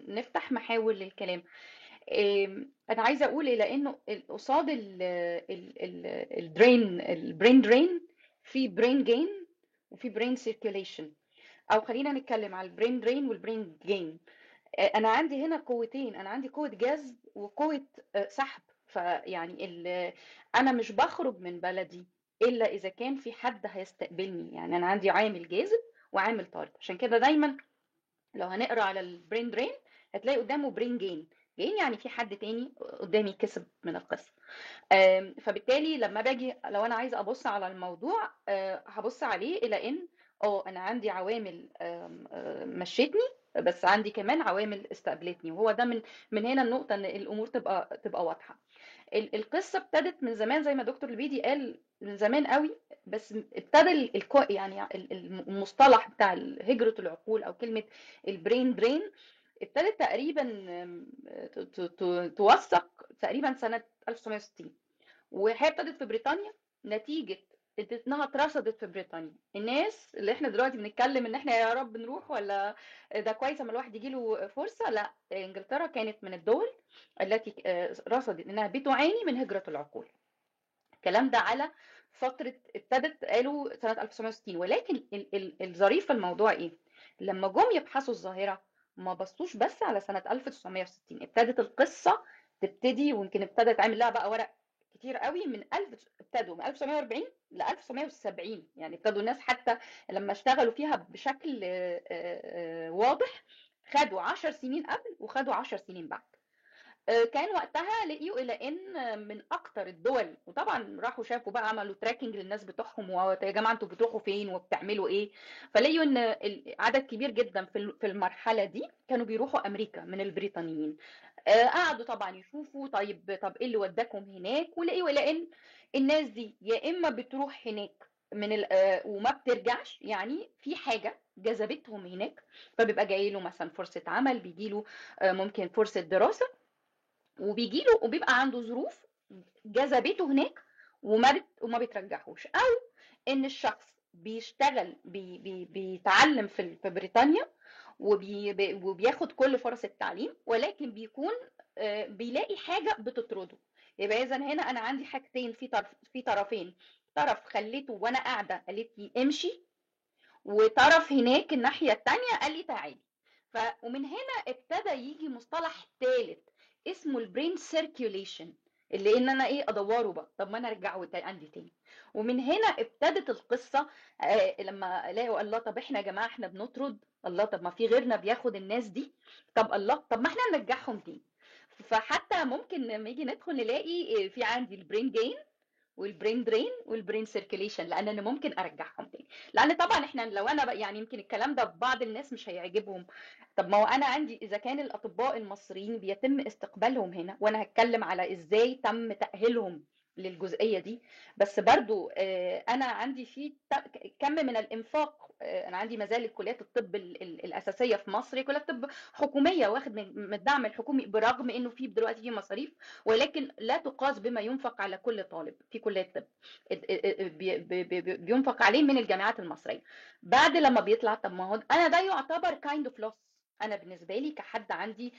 نفتح محاور للكلام. أنا عايزة أقول إيه لأنه ال- قصاد ال drain ال brain drain في brain gain وفي brain circulation أو خلينا نتكلم على ال brain drain وال brain gain أنا عندي هنا قوتين. أنا عندي قوة جذب وقوة آه، سحب. فيعني ال- أنا مش بخرج من بلدي إلا إذا كان في حد هيستقبلني. يعني أنا عندي عامل جاذب وعامل طارد عشان كده دايما لو هنقرأ على ال brain drain هتلاقي قدامه brain gain gain يعني في حد تاني قدامي كسب من القصة فبالتالي لما باجي لو أنا عايزة أبص على الموضوع آه، هبص عليه إلى إن آه أنا عندي عوامل آم، مشيتني بس عندي كمان عوامل استقبلتني وهو ده من من هنا النقطة إن الأمور تبقى تبقى واضحة. ال- القصة ابتدت من زمان زي ما دكتور البيدي قال من زمان قوي بس ابتدى يعني ال- ال- المصطلح بتاع هجرة العقول أو كلمة البرين درين ابتدت تقريبا توثق تقريبا سنة 1960 وهي ابتدت في بريطانيا نتيجة انها اترصدت في بريطانيا. الناس اللي إحنا دلوقتي بنتكلم ان إحنا يا رب نروح ولا ده كويس اما الواحد يجي له فرصة لا انجلترا كانت من الدول التي آه، رصدت انها بتعاني من هجرة العقول. الكلام ده على فترة ابتدت قالوا سنة 1960 ولكن ال- ال- الظريف في الموضوع إيه؟ لما جم يبحثوا الظاهرة ما بصوش بس على سنة 1960 ابتدت القصة تبتدي ويمكن ابتدى يتعمل لها بقى ورق كتير قوي من 1000 ابتدوا من 1940 ل 1970 يعني ابتدوا الناس حتى لما اشتغلوا فيها بشكل واضح خدوا 10 سنين قبل وخدوا 10 سنين بعد. كان وقتها لقيوا إلى إن من أكتر الدول وطبعا راحوا شافوا بقى عملوا تراكنج للناس بتوعهم ويا جماعة أنتوا بتروحوا فين وبتعملوا إيه. فلقيوا إن عدد كبير جدا في ال- في المرحلة دي كانوا بيروحوا أمريكا من البريطانيين. قعدوا طبعا يشوفوا طيب طب إيه اللي وداكم هناك ولقيوا إلى ان الناس دي يا إما بتروح هناك من آه، وما بترجعش يعني في حاجة جذبتهم هناك فبيبقى جاي له مثلا فرصة عمل بيجي له ممكن فرصة دراسة وبيجي له وبيبقى عنده ظروف جذبته هناك وما. وما بترجعهوش أو إن الشخص بيشتغل بي... بي... بيتعلم في بريطانيا وبي... بي- وبياخد كل فرص التعليم ولكن بيكون آه، بيلاقي حاجة بتطرده. يبقى اذا هنا أنا عندي حاجتين في طرف في طرفين. طرف خليته وأنا قاعدة قالت لي امشي وطرف هناك الناحية التانية قال لي تعالي. ف ومن هنا ابتدى يجي مصطلح ثالث اسمه ال brain circulation اللي إن أنا إيه أدوره بقى. طب ما أنا ارجعه عندي تاني. ومن هنا ابتدت القصة آه لما لقوا الله طب إحنا يا جماعة إحنا بنطرد؟ الله طب ما في غيرنا بياخد الناس دي؟ طب الله طب ما إحنا نرجعهم تاني. فحتى ممكن لما يجي ندخل نلاقي آه، في عندي ال brain gain وال brain drain وال brain circulation لأن أنا ممكن أرجعهم تاني. لأن طبعا إحنا لو أنا يعني يمكن الكلام ده بعض الناس مش هيعجبهم. طب ما هو أنا عندي إذا كان الأطباء المصريين بيتم استقبالهم هنا وأنا هتكلم على إزاي تم تأهيلهم للجزئية دي. بس برضو آه، أنا عندي في كم من الإنفاق آه، أنا عندي مازال كليات الطب ال- ال- الأساسية في مصر. كليات طب حكومية واخد من الدعم الحكومي برغم إنه في دلوقتي في مصاريف ولكن لا تقاس بما ينفق على كل طالب في كليه بي- بينفق عليه من الجامعات المصرية. بعد لما بيطلع طب ما هو أنا ده يعتبر kind of loss أنا بالنسبة لي كحد عندي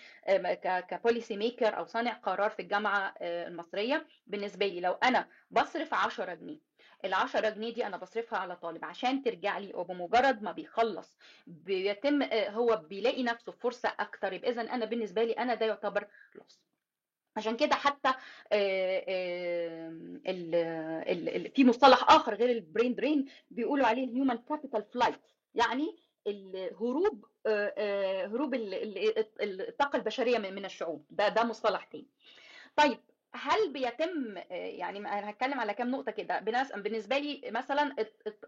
ك policy maker أو صانع قرار في الجامعة آه، المصرية بالنسبة لي لو أنا بصرف 10 جنيه ال 10 جنيه دي أنا بصرفها على طالب عشان ترجع لي وبمجرد ما بيخلص بيتم آه، هو بيلاقي نفسه فرصة أكتر يبقى اذا أنا بالنسبة لي أنا ده يعتبر loss عشان كده حتى آه، في مصطلح آخر غير ال brain drain بيقولوا عليه ال human capital flight يعني الهروب هروب ال- ال- الطاقة البشرية من الشعوب. ده ده مصطلح تاني طيب هل بيتم آه، يعني أنا هتكلم على كام نقطة كده. بالنسبة لي مثلا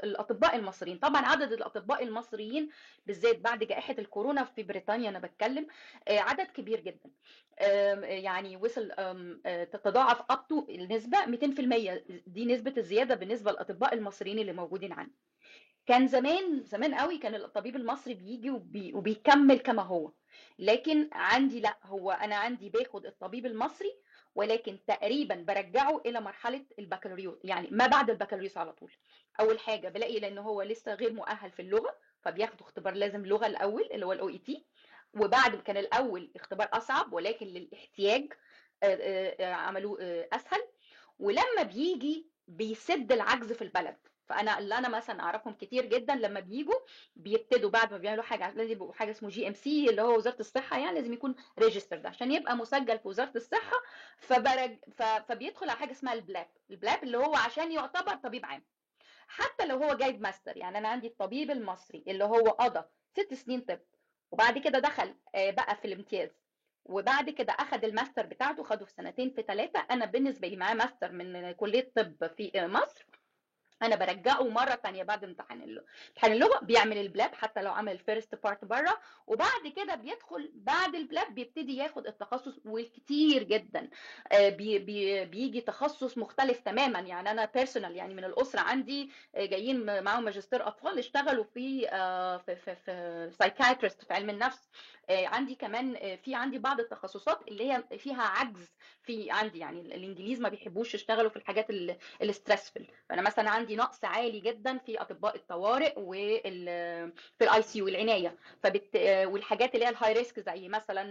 الأطباء المصريين. طبعا عدد الأطباء المصريين بالذات بعد جائحة الكورونا في بريطانيا أنا بتكلم آه، عدد كبير جدا. يعني وصل آه، تتضاعف اب النسبة 200% دي نسبة الزيادة بالنسبة للأطباء المصريين اللي موجودين عندي. كان زمان زمان قوي كان الطبيب المصري بيجي وبي وبيكمل كما هو. لكن عندي لأ هو أنا عندي باخد الطبيب المصري ولكن تقريبا برجعه إلى مرحلة البكالوريوس يعني ما بعد البكالوريوس على طول. أول حاجة بلاقي لأن هو لسه غير مؤهل في اللغة فبياخدوا اختبار لازم لغة الأول اللي هو ال OET وبعد كان الأول اختبار أصعب ولكن للاحتياج عملوه أسهل. ولما بيجي بيسد العجز في البلد. فأنا اللي أنا مثلا أعرفهم كتير جدا لما بيجوا بيبتدوا بعد ما بيعملوا حاجة لازم يبقوا حاجة اسمه GMC اللي هو وزارة الصحة يعني لازم يكون registered عشان يبقى مسجل في وزارة الصحة. فبرج ف... فبيدخل على حاجة اسمها ال PLAB ال PLAB اللي هو عشان يعتبر طبيب عام. حتى لو هو جايب ماستر يعني أنا عندي الطبيب المصري اللي هو قضى ست سنين طب وبعد كده دخل آه، بقى في الامتياز وبعد كده أخد الماستر بتاعته خده في سنتين في ثلاثة أنا بالنسبة لي معاه ماستر من كلية طب في مصر. أنا برجعه مرة تانية بعد امتحان اللغة. امتحان اللغة بيعمل ال PLAB حتى لو عمل ال first part بره وبعد كده بيدخل بعد ال PLAB بيبتدي ياخد التخصص والكتير جدا. آه، بي بي بيجي تخصص مختلف تماما. يعني أنا personal يعني من الأسرة عندي آه، جايين معاهم ماجستير أطفال اشتغلوا في آه، في في, في psychiatrist في علم النفس. عندي كمان آه، في عندي بعض التخصصات اللي هي فيها عجز في عندي يعني الإنجليز ما بيحبوش يشتغلوا في الحاجات ال stressful فأنا مثلا عندي نقص عالي جدا في أطباء الطوارئ وال في ال ICU العنايه فبت... والحاجات اللي هي ال high risk زي مثلا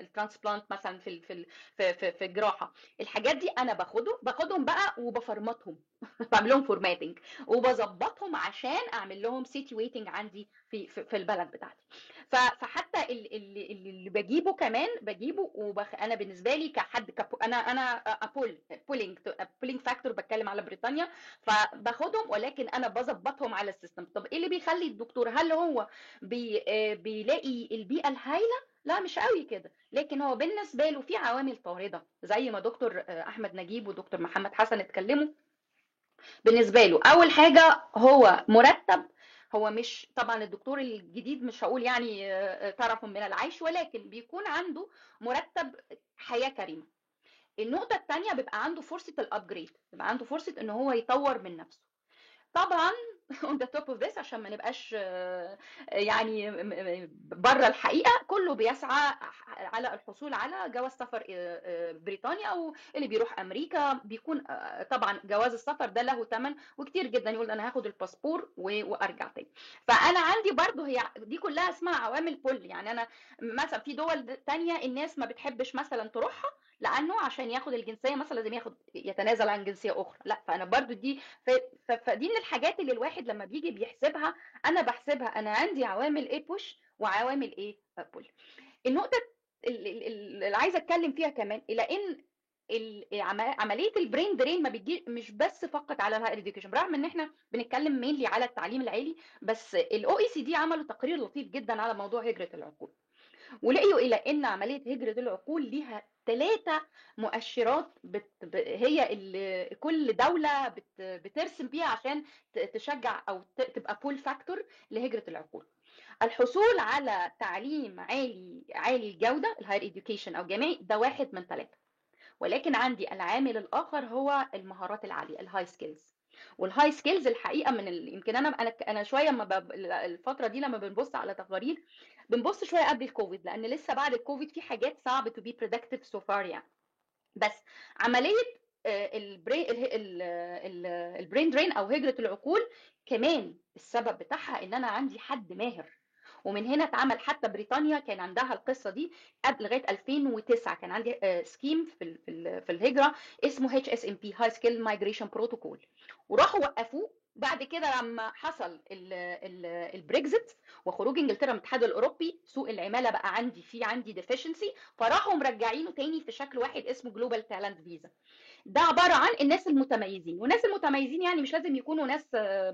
ال transplant مثلا في في في, في الجراحة. الحاجات دي أنا باخده باخدهم بقى وبفرمطهم بعمل لهم formatting وبظبطهم عشان أعمل لهم situating عندي في في, البلد بتاعتي. فحتى ال- ال- اللي اللي بجيبه كمان بجيبه وبخ... أنا بالنسبة لي كحد كبو... أنا أنا a pull pulling pulling factor بتكلم على بريطانيا فباخدهم ولكن أنا بظبطهم على ال system. طب إيه اللي بيخلي الدكتور هل هو بي... آه، بيلاقي البيئة الهايلة؟ لا مش قوي كده. لكن هو بالنسبة له في عوامل طاردة زي ما دكتور آه، أحمد نجيب ودكتور محمد حسن اتكلموا. بالنسبة له أول حاجة هو مرتب هو مش طبعا الدكتور الجديد مش هقول يعني آه، طرف من العيش ولكن بيكون عنده مرتب حياة كريمة. النقطة الثانية بيبقى عنده فرصة ال upgrade بيبقى عنده فرصة إن هو يطور من نفسه. طبعا on the top of this عشان ما نبقاش آه، يعني بره الحقيقة كله بيسعى على الحصول على جواز سفر آه، آه، بريطانيا أو اللي بيروح أمريكا. بيكون آه، طبعا جواز السفر ده له ثمن وكتير جدا يقول أنا هاخد الباسبور وأرجع تاني. فأنا عندي برضو هي دي كلها اسمها عوامل pull يعني أنا مثلا في دول تانية الناس ما بتحبش مثلا تروحها لأنه عشان ياخد الجنسية مثلا لازم ياخد يتنازل عن جنسية أخرى. لا فأنا برضو دي فدي من الحاجات اللي الواحد لما بيجي بيحسبها أنا بحسبها أنا عندي عوامل إيه push وعوامل إيه؟ pull النقطة ال- ال- ال- اللي عايزة أتكلم فيها كمان إلى إن عملية ال brain drain ما بتجي مش بس فقط على ال higher education برغم إن إحنا بنتكلم mainly على التعليم العالي بس ال OECD عملوا تقرير لطيف جدا على موضوع هجرة العقول. ولقيوا إلى إن عملية هجرة العقول ليها ثلاثة مؤشرات بت... هي اللي كل دولة بت... بترسم بيها عشان تشجع أو. تبقى pull factor لهجرة العقول. الحصول على تعليم عالي عالي الجودة ال higher education أو جامعي ده واحد من ثلاثة ولكن عندي العامل الآخر هو المهارات العالية ال high skills وال high skills الحقيقة من ال... يمكن أنا أنا أنا شوية لما ب... الفترة دي لما بنبص على تقارير بنبص شوية قبل الكوفيد لأن لسه بعد الكوفيد في حاجات صعب to be predictive so far يعني. بس عملية ال brain ال brain drain أو هجرة العقول كمان السبب بتاعها إن أنا عندي حد ماهر. ومن هنا اتعمل حتى بريطانيا كان عندها القصة دي قبل لغاية 2009 كان عندي scheme في في الهجرة اسمه HSMP high skill migration protocol وراحوا وقفوه بعد كده لما حصل البريكزت وخروج انجلترا من الاتحاد الاوروبي سوق العماله بقى عندي في عندي deficiency فراحوا مرجعينه تاني في شكل واحد اسمه Global Talent Visa ده عباره عن الناس المتميزين والناس المتميزين يعني مش لازم يكونوا ناس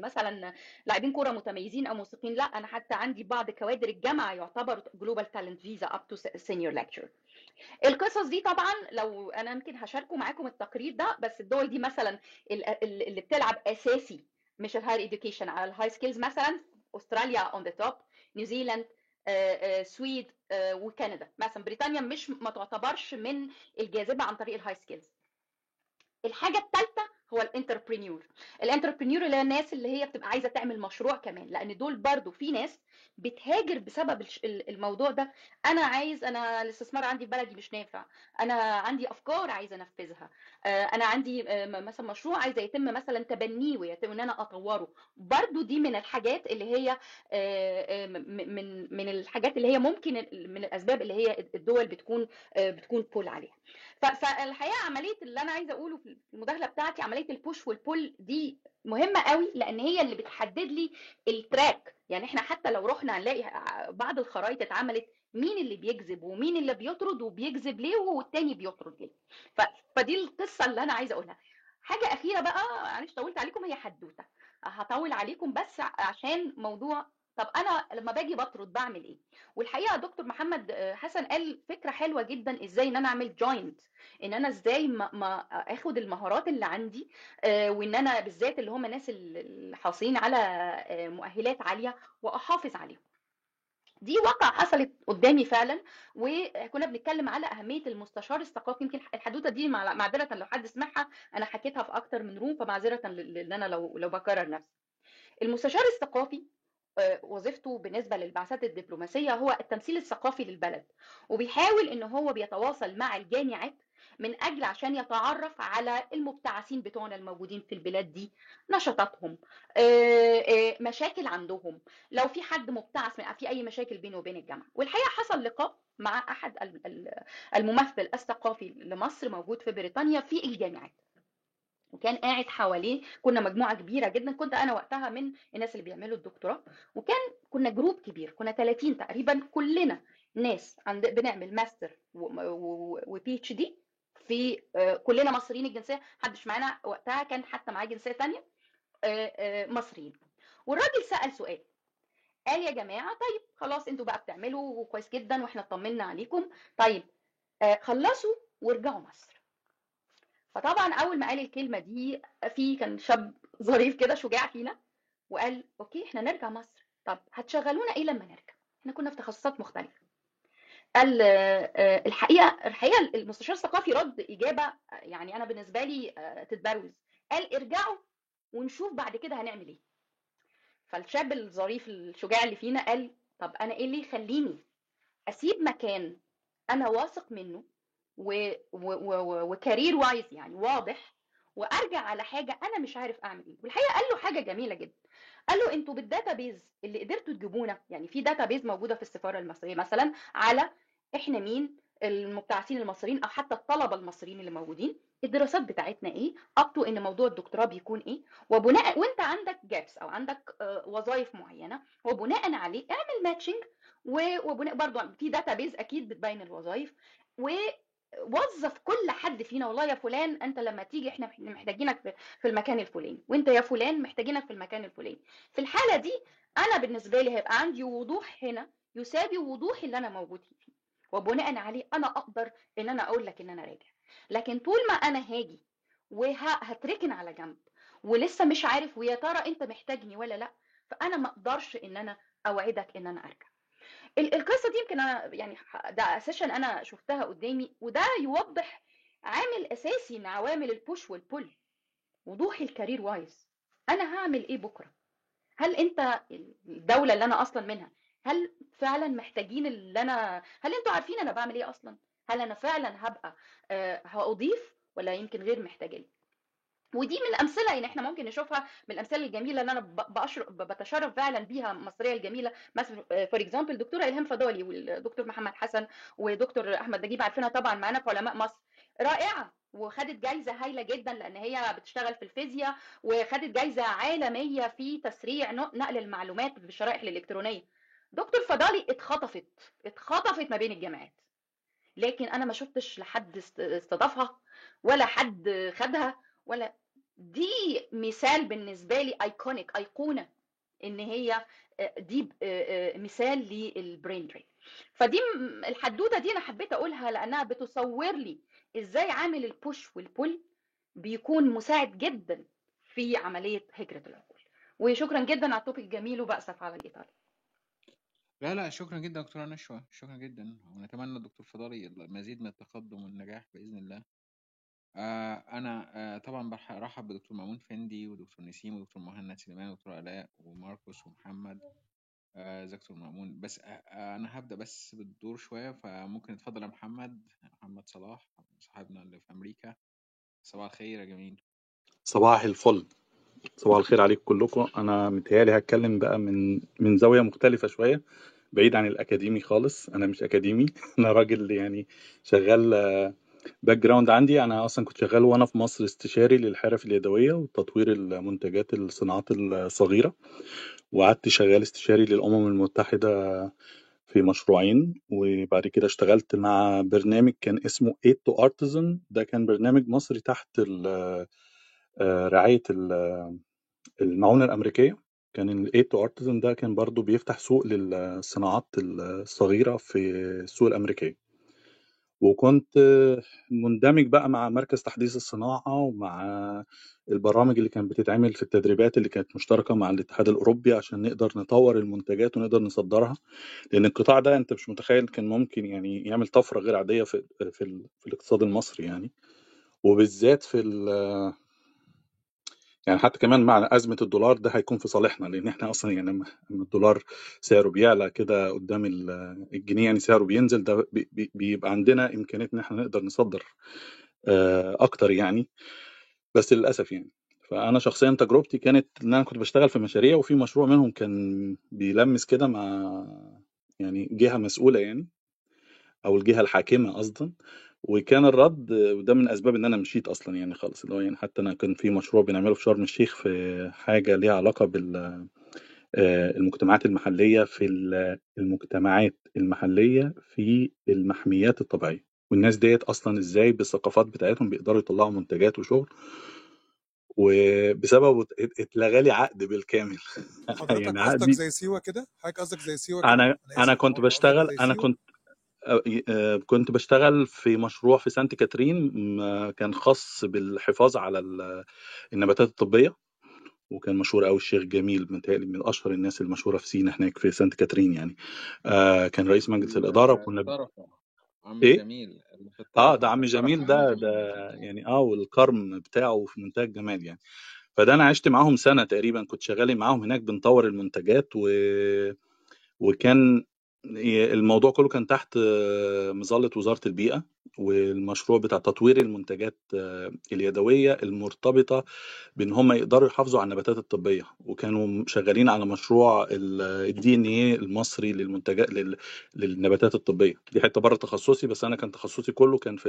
مثلا لاعبين كورة متميزين أو موسيقيين لا أنا حتى عندي بعض كوادر الجامعة يعتبروا Global Talent Visa up to senior lecturer القصص دي طبعا لو أنا يمكن هشاركوا معاكم التقرير ده بس الدول دي مثلا ال- ال- اللي بتلعب أساسي مش ال higher education على ال high skills مثلا أستراليا on the top نيوزيلاند Sweden آه، وكندا. مثلا بريطانيا مش ما تعتبرش من الجاذبة عن طريق ال high skills الحاجة الثالثه هو ال entrepreneur ال entrepreneur اللي هي الناس اللي هي بتبقى عايزة تعمل مشروع كمان لأن دول برضو في ناس بتهاجر بسبب الموضوع ده. أنا عايز أنا الاستثمار عندي في بلدي مش نافع. أنا عندي أفكار عايزة أنفذها. آه، أنا عندي آه، مثلا مشروع عايزة يتم مثلا تبنيه ويتم إن أنا أطوره. برضو دي من الحاجات اللي هي آه، من من الحاجات اللي هي ممكن من الأسباب اللي هي الدول بتكون بتكون بول عليها. فالحقيقة عملية اللي أنا عايزة أقوله في المداخلة بتاعتي عملية البوش والبول دي مهمة قوي لأن هي اللي بتحدد لي ال track يعني إحنا حتى لو رحنا هنلاقي بعض الخرائط اتعملت مين اللي بيجذب ومين اللي بيطرد وبيجذب ليه والتاني بيطرد ليه. ف... فدي القصة اللي أنا عايزة أقولها. حاجة أخيرة بقى معلش طولت عليكم هي حدوتة. هطول عليكم بس عشان موضوع طب أنا لما باجي بطرد بعمل إيه؟ والحقيقة دكتور محمد آه، حسن قال فكرة حلوة جدا إزاي إن أنا أعمل joint إن أنا إزاي ما, ما آخد المهارات اللي عندي آه، وإن أنا بالذات اللي هم الناس اللي حاصلين على آه، مؤهلات عالية وأحافظ عليهم. دي واقع حصلت قدامي فعلا وكنا بنتكلم على أهمية المستشار الثقافي يمكن الحدوتة دي مع- معذرة لو حد سمعها أنا حكيتها في أكتر من روم فمعذرة لأن أنا لو لو بكرر نفسي. المستشار الثقافي وظيفته بالنسبة للبعثات الدبلوماسية هو التمثيل الثقافي للبلد وبيحاول إن هو بيتواصل مع الجامعات من أجل عشان يتعرف على المبتعثين بتوعنا الموجودين في البلاد دي نشاطاتهم آه، آه، مشاكل عندهم لو في حد مبتعث من في أي مشاكل بينه وبين الجامعة. والحقيقة حصل لقاء مع أحد ال- ال- الممثل الثقافي لمصر موجود في بريطانيا في الجامعات. وكان قاعد حواليه. كنا مجموعة كبيرة جدا. كنت أنا وقتها من الناس اللي بيعملوا الدكتوراه. وكان كنا group كبير. كنا 30 تقريبا كلنا ناس عند بنعمل master و PhD في آه، كلنا مصريين الجنسية. محدش معانا وقتها كان حتى معاه جنسية تانية آه، آه، مصريين. والراجل سأل سؤال. قال يا جماعة طيب خلاص أنتوا بقى بتعملوا كويس جدا وإحنا اطمنا عليكم. طيب خلصوا وارجعوا مصر. فطبعا أول ما قال الكلمة دي في كان شاب ظريف كده شجاع فينا وقال أوكي إحنا نرجع مصر. طب هتشغلونا إيه لما نرجع؟ إحنا كنا في تخصصات مختلفة. قال آه، آه، الحقيقة الحقيقة المستشار الثقافي رد إجابة يعني أنا بالنسبة لي آه، تتبروز. قال ارجعوا ونشوف بعد كده هنعمل إيه. فالشاب الظريف الشجاع اللي فينا قال طب أنا إيه اللي يخليني أسيب مكان أنا واثق منه و... و... و... و career wise يعني واضح وأرجع على حاجة أنا مش عارف أعمل إيه. والحقيقة قال له حاجة جميلة جدا. قال له أنتوا بال database اللي قدرتوا تجيبونا يعني في database موجودة في السفارة المصرية مثلا على إحنا مين؟ المبتعثين المصريين أو حتى الطلبة المصريين اللي موجودين. الدراسات بتاعتنا إيه؟ up to إن موضوع الدكتوراه بيكون إيه؟ وبناء وأنت عندك gaps أو عندك وظائف معينة وبناء عليه اعمل matching وبناء برضو في داتابيز أكيد بتبين الوظائف ووظف كل حد فينا والله يا فلان أنت لما تيجي إحنا محتاجينك في- المكان الفلاني وأنت يا فلان محتاجينك في المكان الفلاني. في الحالة دي أنا بالنسبة لي هيبقى عندي وضوح هنا يساوي وضوح اللي أنا موجود فيه. وبناء عليه أنا أقدر إن أنا أقول لك إن أنا راجع. لكن طول ما أنا هاجي وهتركن على جنب ولسه مش عارف ويا ترى أنت محتاجني ولا لأ فأنا ما أقدرش إن أنا أوعدك إن أنا أرجع. القصة دي يمكن أنا يعني ده session أنا شفتها قدامي وده يوضح عامل أساسي من عوامل ال push وال pull وضوح ال career wise أنا هعمل إيه بكرة؟ هل أنت الدولة اللي أنا أصلا منها هل فعلا محتاجين اللي أنا هل أنتوا عارفين أنا بعمل إيه أصلا؟ هل أنا فعلا هبقى آه، هأضيف ولا يمكن غير محتاجة لي؟ ودي من الأمثلة يعني إحنا ممكن نشوفها من الأمثلة الجميلة اللي أنا بتشرف فعلا بيها المصرية الجميلة. مثلا for example الدكتوره إلهام فضالي والدكتور محمد حسن ودكتور أحمد نجيب عارفينها طبعا معانا في علماء مصر. رائعة! وخدت جايزة هايلة جدا لأن هي بتشتغل في الفيزياء وخدت جايزة عالمية في تسريع نق- نقل المعلومات بالشرائح الإلكترونية. دكتور فضالي اتخطفت اتخطفت ما بين الجامعات. لكن أنا ما شفتش لحد است- استضافها ولا حد خدها. ولا دي مثال بالنسبة لي iconic أيقونة إن هي آه، دي آه، آه، مثال لل brain drain فدي الحدوته دي أنا حبيت أقولها لأنها بتصور لي إزاي عامل ال push وال pull بيكون مساعد جدا في عملية هجرة العقول. وشكرا جدا على ال topic الجميل وبأسف على الإطالة. لا لا شكرا جدا دكتورة نشوى. شكرا جدا. ونتمنى الدكتور فضالي المزيد من التقدم والنجاح بإذن الله. آه أنا آه طبعا برح- برحب بدكتور مأمون فندي ودكتور نسيم ودكتور مهند سليمان ودكتور آلاء وماركوس ومحمد. آه دكتور مأمون؟ بس أنا هبدأ بس بالدور شوية فممكن يتفضل يا محمد. محمد صلاح صاحبنا اللي في أمريكا. صباح الخير يا جميل. صباح الفل. صباح الخير عليكم كلكم. أنا متهيألي هتكلم بقى من من زاوية مختلفة شوية بعيد عن الأكاديمي خالص. أنا مش أكاديمي. أنا راجل يعني شغال background عندي أنا أصلا كنت شغال وأنا في مصر استشاري للحرف اليدوية وتطوير المنتجات الصناعات الصغيرة وقعدت شغال استشاري للأمم المتحدة في مشروعين وبعد كده اشتغلت مع برنامج كان اسمه Aid to Artisan. ده كان برنامج مصري تحت آه، رعاية ال- المعونة الأمريكية. كان ال Aid to Artisan ده كان برضو بيفتح سوق للصناعات الصغيرة في السوق الأمريكية. وكنت مندمج بقى مع مركز تحديث الصناعة ومع البرامج اللي كانت بتتعمل في التدريبات اللي كانت مشتركة مع الاتحاد الأوروبي عشان نقدر نطور المنتجات ونقدر نصدرها. لأن القطاع ده أنت مش متخيل كان ممكن يعني يعمل طفرة غير عادية في في, في الاقتصاد المصري يعني. وبالذات في يعني حتى كمان مع أزمة الدولار ده هيكون في صالحنا لأن إحنا أصلا يعني لما الدولار سعره بيعلى كده قدام ال- الجنيه يعني سعره بينزل ده بي- بي- بيبقى عندنا إمكانية إن إحنا نقدر نصدر آه، أكتر يعني بس للأسف يعني. فأنا شخصيا تجربتي كانت إن أنا كنت بشتغل في مشاريع وفي مشروع منهم كان بيلمس كده مع يعني جهة مسؤولة يعني أو الجهة الحاكمة قصدا. وكان الرد وده من أسباب إن أنا مشيت أصلا يعني خالص اللي هو يعني حتى أنا كان في مشروع بنعمله في شرم الشيخ في حاجة ليها علاقة بال آه، المجتمعات المحلية في ال- المجتمعات المحلية في المحميات الطبيعية. والناس ديت أصلا إزاي بالثقافات بتاعتهم بيقدروا يطلعوا منتجات وشغل وبسببه ات- اتلغى لي عقد بالكامل. حضرتك يعني قصدك زي سيوة كده؟ حضرتك قصدك زي سيوة كده؟ أنا أنا كنت بشتغل أنا كنت كنت بشتغل في مشروع في سانت كاترين م- كان خاص بالحفاظ على ال- النباتات الطبية وكان مشهور قوي الشيخ جميل متهيألي من أشهر الناس المشهورة في سينا هناك في سانت كاترين يعني. آه كان رئيس مجلس الإدارة وكنا ب... عم إيه؟ جميل اللي في آه ده عم جميل ده جميل ده يعني آه والكرم بتاعه في منتهى الجمال يعني. فده أنا عشت معاهم سنة تقريبا كنت شغال معاهم هناك بنطور المنتجات و... وكان الموضوع كله كان تحت آه، مظلة وزارة البيئة والمشروع بتاع تطوير المنتجات آه، اليدوية المرتبطة بإن هم يقدروا يحافظوا على النباتات الطبية وكانوا شغالين على مشروع الدي ان إيه المصري للمنتجات لل... للنباتات الطبية دي حتة بره تخصصي بس أنا كان تخصصي كله كان في.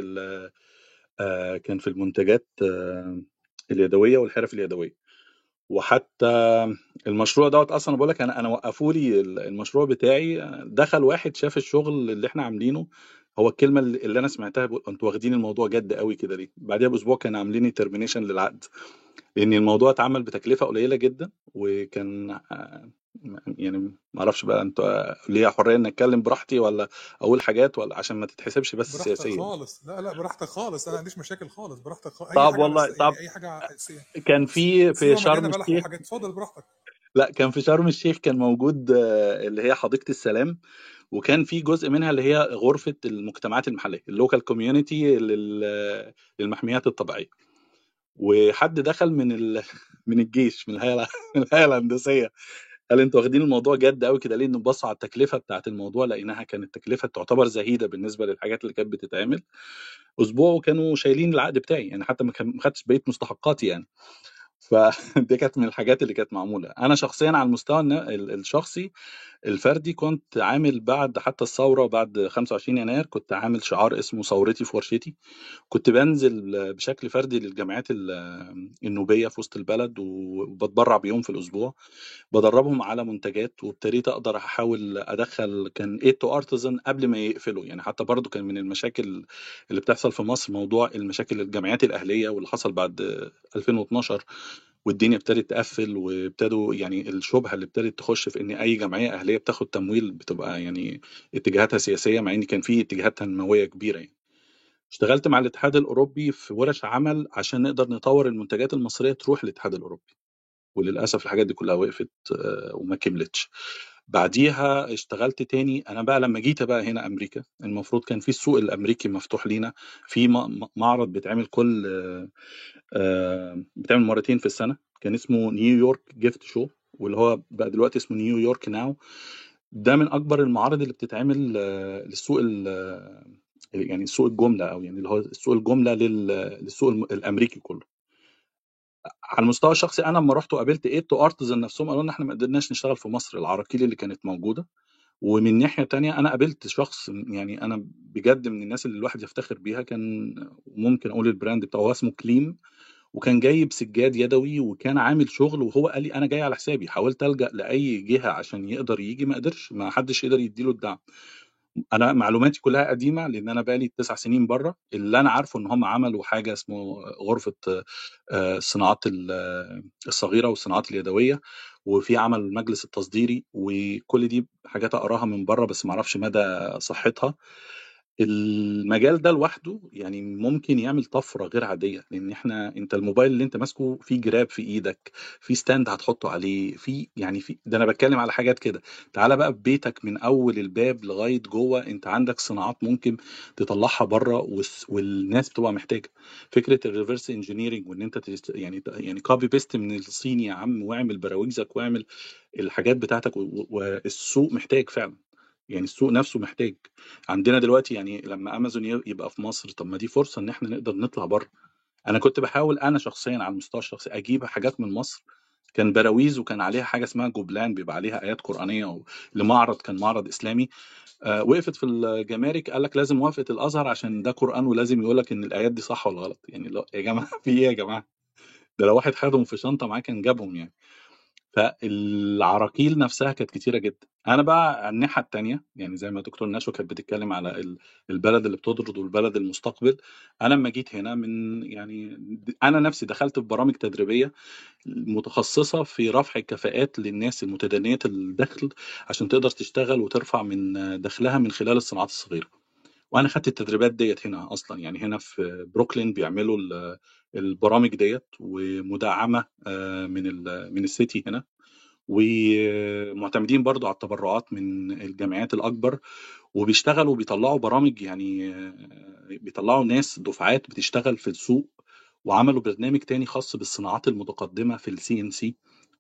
آه، كان في المنتجات آه، اليدوية والحرف اليدوية وحتى المشروع دوت أصلا بقول لك أنا أنا وقفوا لي المشروع بتاعي دخل واحد شاف الشغل اللي إحنا عاملينه هو الكلمة اللي أنا سمعتها أنتوا واخدين الموضوع جد قوي كده ليه؟ بعدها بأسبوع كان عاملين لي ترمينيشن للعقد لأن الموضوع اتعمل بتكلفة قليلة جدا وكان يعني ما أعرفش بقى أنتوا ليا حرية ان اتكلم براحتي ولا أقول حاجات ولا عشان ما تتحسبش بس براحتك سياسيه خالص. لا لا براحتك خالص. أنا ما عنديش مشاكل خالص. براحتك خالص أي طب حاجة والله بس طب يعني أي حاجة حسية. كان في في شرم الشيخ وحاجات. اتفضل براحتك. لا كان في شرم الشيخ كان موجود آه، اللي هي حديقة السلام وكان في جزء منها اللي هي غرفة المجتمعات المحلية ال local community للمحميات الطبيعية. وحد دخل من ال... من الجيش من الهيئة من الهيئة الهندسية. قال أنتوا واخدين الموضوع جد قوي كده ليه نبصوا على التكلفة ببتاعت الموضوع لقيناها كانت تكلفة تعتبر زهيدة بالنسبة للحاجات اللي كانت بتتعمل؟ أسبوع وكانوا شايلين العقد بتاعي يعني حتى ما خدتش بقية مستحقاتي يعني. فدي كانت من الحاجات اللي كانت معمولة. أنا شخصيا على المستوى الشخصي الفردي كنت عامل بعد حتى الثورة وبعد 25 يناير كنت عامل شعار اسمه ثورتي في ورشتي. كنت بنزل بشكل فردي للجامعات ال- النوبية في وسط البلد وبتبرع بيوم في الأسبوع. بدربهم على منتجات وابتديت أقدر أحاول أدخل كان إيه تو ارتزن قبل ما يقفلوا. يعني حتى برضو كان من المشاكل اللي بتحصل في مصر موضوع المشاكل الجامعات الأهلية واللي حصل بعد 2012 والدنيا ابتدت تقفل وابتدوا يعني الشبهة اللي ابتدت تخش في إن أي جمعية أهلية بتاخد تمويل بتبقى يعني اتجاهاتها سياسية مع إن كان في اتجاهات تنموية كبيرة يعني. اشتغلت مع الاتحاد الأوروبي في ورش عمل عشان نقدر نطور المنتجات المصرية تروح للاتحاد الأوروبي وللأسف الحاجات دي كلها وقفت آه، وما كملتش بعديها اشتغلت تاني. أنا بقى لما جيت بقى هنا أمريكا المفروض كان في السوق الأمريكي مفتوح لينا. في معرض بيتعمل كل آه، بيتعمل مرتين في السنة. كان اسمه New York Gift Show واللي هو بقى دلوقتي اسمه New York Now ده من أكبر المعارض اللي بتتعمل آه، للسوق يعني سوق الجملة أو يعني اللي هو سوق الجملة لل- للسوق الأمريكي كله. على المستوى الشخصي أنا لما رحت وقابلت Aid to Artisan نفسهم قالوا لنا إحنا ما قدرناش نشتغل في مصر العراقيل اللي كانت موجودة. ومن ناحية تانية أنا قابلت شخص يعني أنا بجد من الناس اللي الواحد يفتخر بيها كان ممكن أقول ال brand بتاعه هو اسمه كليم. وكان جايب سجاد يدوي وكان عامل شغل وهو قال لي أنا جاي على حسابي حاولت ألجأ لأي جهة عشان يقدر يجي ما قدرش ما حدش يقدر يديله الدعم. أنا معلوماتي كلها قديمة لأن أنا بقالي تسع سنين بره. اللي أنا عارفه إن هم عملوا حاجة اسمه غرفة آه، الصناعات ال- الصغيرة والصناعات اليدوية وفي عمل المجلس التصديري وكل دي حاجات أقراها من بره بس ما أعرفش مدى صحتها. المجال ده لوحده يعني ممكن يعمل طفرة غير عادية لأن إحنا أنت الموبايل اللي أنت ماسكه فيه جراب في إيدك في ستاند هتحطه عليه في يعني في ده أنا بتكلم على حاجات كده. تعالى بقى في بيتك من أول الباب لغاية جوه أنت عندك صناعات ممكن تطلعها بره والناس بتبقى محتاجة. فكرة ال reverse engineering وإن أنت يعني يعني copy paste من الصين يا عم واعمل براويزك واعمل الحاجات بتاعتك والسوق محتاج فعلا. يعني السوق نفسه محتاج. عندنا دلوقتي يعني لما أمازون يبقى في مصر طب ما دي فرصة إن إحنا نقدر نطلع بره. أنا كنت بحاول أنا شخصيا على المستوى الشخصي أجيب حاجات من مصر. كان براويز وكان عليها حاجة اسمها جوبلان بيبقى عليها آيات قرآنية لمعرض كان معرض إسلامي. آه وقفت في الجمارك قال لك لازم موافقه الأزهر عشان ده قرآن ولازم يقول لك إن الآيات دي صح ولا غلط. يعني لا يا جماعة في إيه يا جماعة؟ ده لو واحد خدهم في شنطة معاه كان جابهم يعني. فالعراقيل نفسها كانت كتيرة جدا. أنا بقى على الناحية التانية يعني زي ما دكتور نشوى كانت بتتكلم على ال- البلد اللي بتطرد والبلد المستقبل أنا لما جيت هنا من يعني أنا نفسي دخلت في برامج تدريبية متخصصة في رفع الكفاءات للناس المتدنية الدخل عشان تقدر تشتغل وترفع من دخلها من خلال الصناعات الصغيرة. وأنا خدت التدريبات ديت هنا أصلا يعني هنا في بروكلين بيعملوا ال- البرامج ديت ومدعمة من من السيتي هنا ومعتمدين برضو على التبرعات من الجامعات الأكبر وبيشتغلوا وبيطلعوا برامج يعني بيطلعوا ناس دفعات بتشتغل في السوق وعملوا برنامج تاني خاص بالصناعات المتقدمة في ال CNC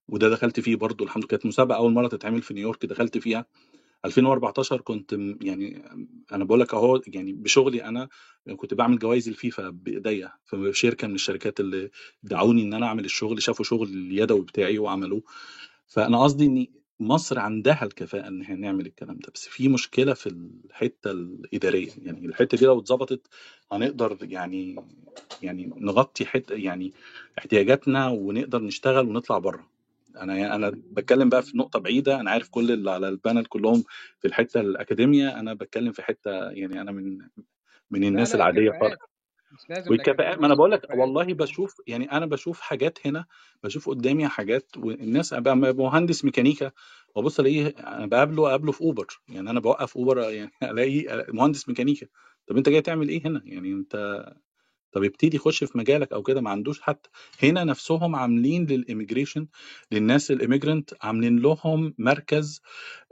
وده دخلت فيه برضو الحمد لله كانت مسابقة أول مرة تتعمل في نيويورك دخلت فيها. 2014 كنت يعني أنا بقول لك أهو يعني بشغلي أنا كنت بعمل جوائز الفيفا بإيديا في شركه من الشركات اللي دعوني إن أنا أعمل الشغل شافوا شغل اليدوي بتاعي وعملوه. فأنا قصدي إن مصر عندها الكفاءة إن إحنا نعمل الكلام ده بس في مشكلة في الحتة الإدارية يعني الحتة دي لو اتظبطت هنقدر يعني يعني نغطي حتة يعني احتياجاتنا ونقدر نشتغل ونطلع بره. أنا أنا بتكلم بقى في نقطة بعيدة أنا عارف كل اللي على ال panel كلهم في الحتة الأكاديمية أنا بتكلم في حتة يعني أنا من من لا الناس لا العادية خالص. والكفاءات ما أنا بقول لك والله بشوف يعني أنا بشوف حاجات هنا بشوف قدامي حاجات والناس مهندس ميكانيكا وأبص ألاقيه أنا بقابله أقابله في أوبر يعني أنا بوقف أوبر يعني الاقي مهندس ميكانيكا. طب أنت جاي تعمل إيه هنا؟ يعني أنت طب ابتدي خش في مجالك أو كده ما عندوش حتى. هنا نفسهم عاملين لل immigration للناس ال immigrant عاملين لهم مركز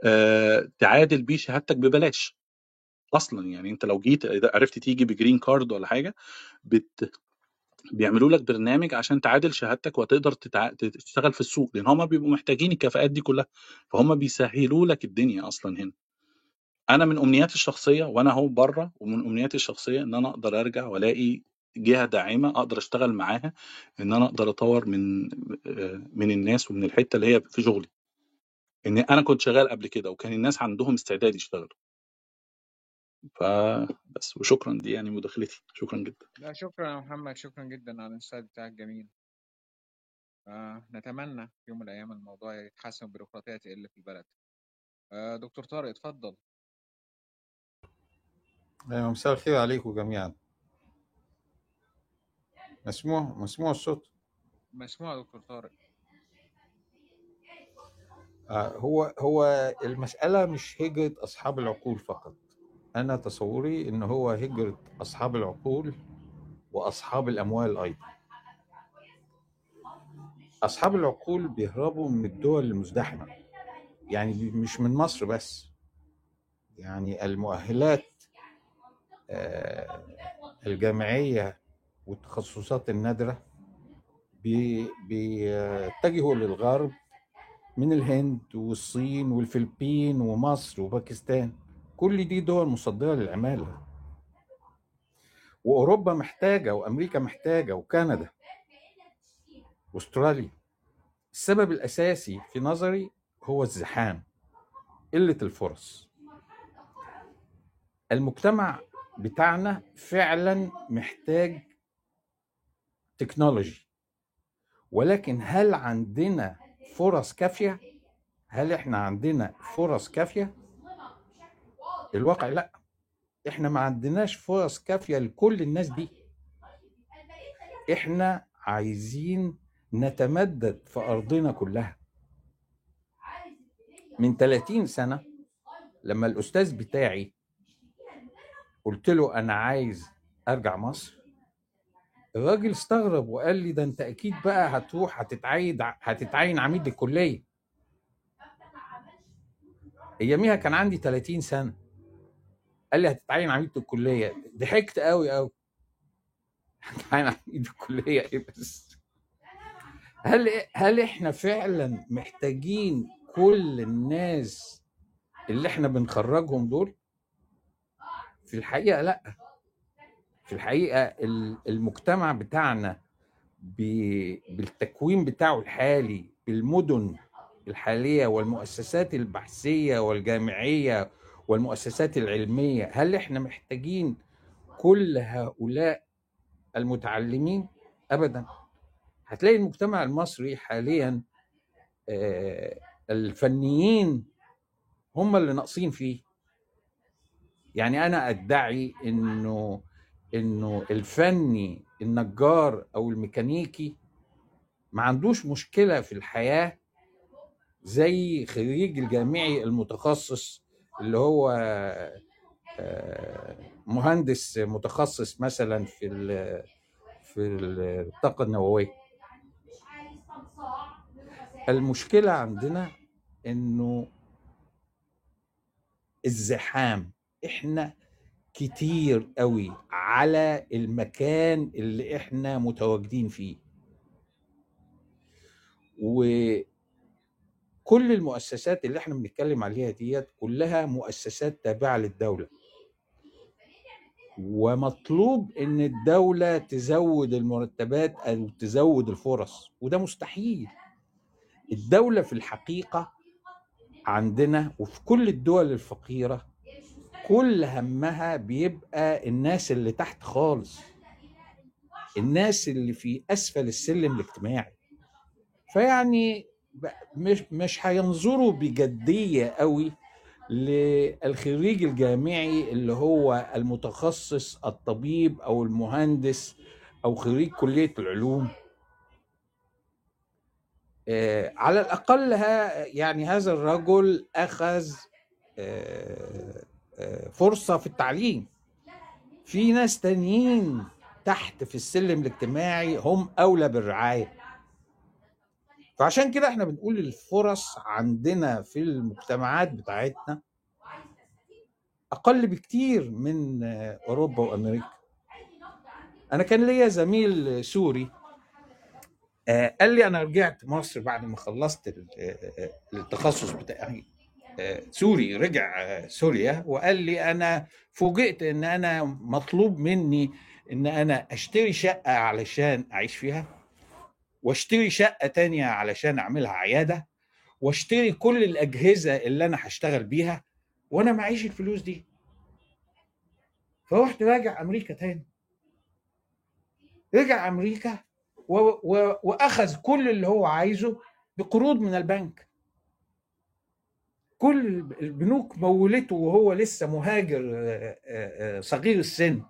آه تعادل بيه شهادتك ببلاش. أصلا يعني أنت لو جيت عرفت تيجي ب green card ولا حاجة بت بيعملوا لك برنامج عشان تعادل شهادتك وتقدر تتع... تشتغل في السوق لأن هم بيبقوا محتاجين الكفاءات دي كلها. فهم بيسهلوا لك الدنيا أصلا هنا. أنا من أمنياتي الشخصية وأنا أهو بره ومن أمنياتي الشخصية إن أنا أقدر أرجع وألاقي جهة داعمة أقدر أشتغل معاها إن أنا أقدر أطور من آه، من الناس ومن الحتة اللي هي في شغلي. إن أنا كنت شغال قبل كده وكان الناس عندهم استعداد يشتغلوا. فبس وشكرا دي يعني مداخلتي. شكرا جدا. لا شكرا يا محمد. شكرا جدا على الانسايت بتاعك جميل. آه نتمنى في يوم من الأيام الموضوع يتحسن والبيروقراطية تقل في البلد. آه دكتور طارق اتفضل. مساء الخير عليكم جميعا. مسموع مسموع الصوت. مسموع يا دكتور طارق. آه، هو هو المسألة مش هجرة أصحاب العقول فقط. أنا تصوري إن هو هجرة أصحاب العقول وأصحاب الأموال أيضا. أصحاب العقول بيهربوا من الدول المزدحمة. يعني مش من مصر بس. يعني المؤهلات آه، الجامعية والتخصصات النادرة بي- بيتجهوا للغرب من الهند والصين والفلبين ومصر وباكستان. كل دي دول مصدرة للعمالة. وأوروبا محتاجة وأمريكا محتاجة وكندا واستراليا. السبب الأساسي في نظري هو الزحام قلة الفرص. المجتمع بتاعنا فعلا محتاج تكنولوجي ولكن هل عندنا فرص كافية؟ هل إحنا عندنا فرص كافية؟ الواقع لا. إحنا ما عندناش فرص كافية لكل الناس دي. إحنا عايزين نتمدد في أرضنا كلها. من 30 سنة لما الأستاذ بتاعي قلت له أنا عايز أرجع مصر الراجل استغرب وقال لي ده أنت أكيد بقى هتروح هتتعين هتتعين عميد الكلية. أياميها كان عندي 30 سنة. قال لي هتتعين عميد الكلية. ضحكت قوي قوي هتتعين عميد الكلية إيه بس؟ هل هل إحنا فعلا محتاجين كل الناس اللي إحنا بنخرجهم دول؟ في الحقيقة لأ. في الحقيقة ال- المجتمع بتاعنا بالتكوين بتاعه الحالي بالمدن الحالية والمؤسسات البحثية والجامعية والمؤسسات العلمية هل إحنا محتاجين كل هؤلاء المتعلمين؟ ابدا. هتلاقي المجتمع المصري حاليا آه، الفنيين هم اللي ناقصين فيه. يعني أنا أدعي إنه إنه الفني النجار أو الميكانيكي ما عندوش مشكلة في الحياة زي خريج الجامعي المتخصص اللي هو آه، مهندس متخصص مثلا في في الطاقة النووية. المشكلة عندنا إنه الزحام. إحنا كتير قوي على المكان اللي إحنا متواجدين فيه. وكل المؤسسات اللي إحنا بنتكلم عليها ديت كلها مؤسسات تابعة للدولة. ومطلوب إن الدولة تزود المرتبات أو تزود الفرص وده مستحيل. الدولة في الحقيقة عندنا وفي كل الدول الفقيرة كل همها بيبقى الناس اللي تحت خالص. الناس اللي في أسفل السلم الاجتماعي. فيعني مش مش هينظروا بجدية قوي للخريج الجامعي اللي هو المتخصص الطبيب أو المهندس أو خريج كلية العلوم. آه، على الأقل ها يعني هذا الرجل أخذ آه، فرصة في التعليم. في ناس تانيين تحت في السلم الاجتماعي هم أولى بالرعاية. فعشان كده إحنا بنقول الفرص عندنا في المجتمعات بتاعتنا أقل بكتير من أوروبا وأمريكا. أنا كان ليا زميل سوري آه، قال لي أنا رجعت مصر بعد ما خلصت آه، آه، التخصص بتاعي. سوري رجع سوريا وقال لي أنا فوجئت إن أنا مطلوب مني إن أنا أشتري شقة علشان أعيش فيها وأشتري شقة تانية علشان أعملها عيادة وأشتري كل الأجهزة اللي أنا هشتغل بيها وأنا معيش الفلوس دي. فروحت راجع أمريكا تاني. رجع أمريكا و... و... وأخذ كل اللي هو عايزه بقروض من البنك. كل البنوك مولته وهو لسه مهاجر آه، آه، آه، صغير السن.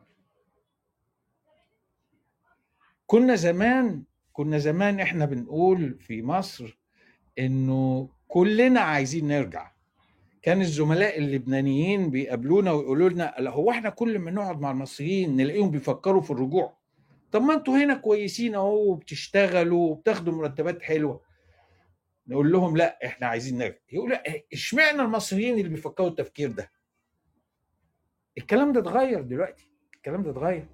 كنا زمان كنا زمان إحنا بنقول في مصر إنه كلنا عايزين نرجع. كان الزملاء اللبنانيين بيقابلونا ويقولوا لنا "لا، هو إحنا كل ما نقعد مع المصريين نلاقيهم بيفكروا في الرجوع. طب ما أنتوا هنا كويسين أهو وبتشتغلوا وبتاخدوا مرتبات حلوة. نقول لهم لا إحنا عايزين نرجع يقول لأ إشمعنى المصريين اللي بيفكروا التفكير ده؟ الكلام ده اتغير دلوقتي الكلام ده اتغير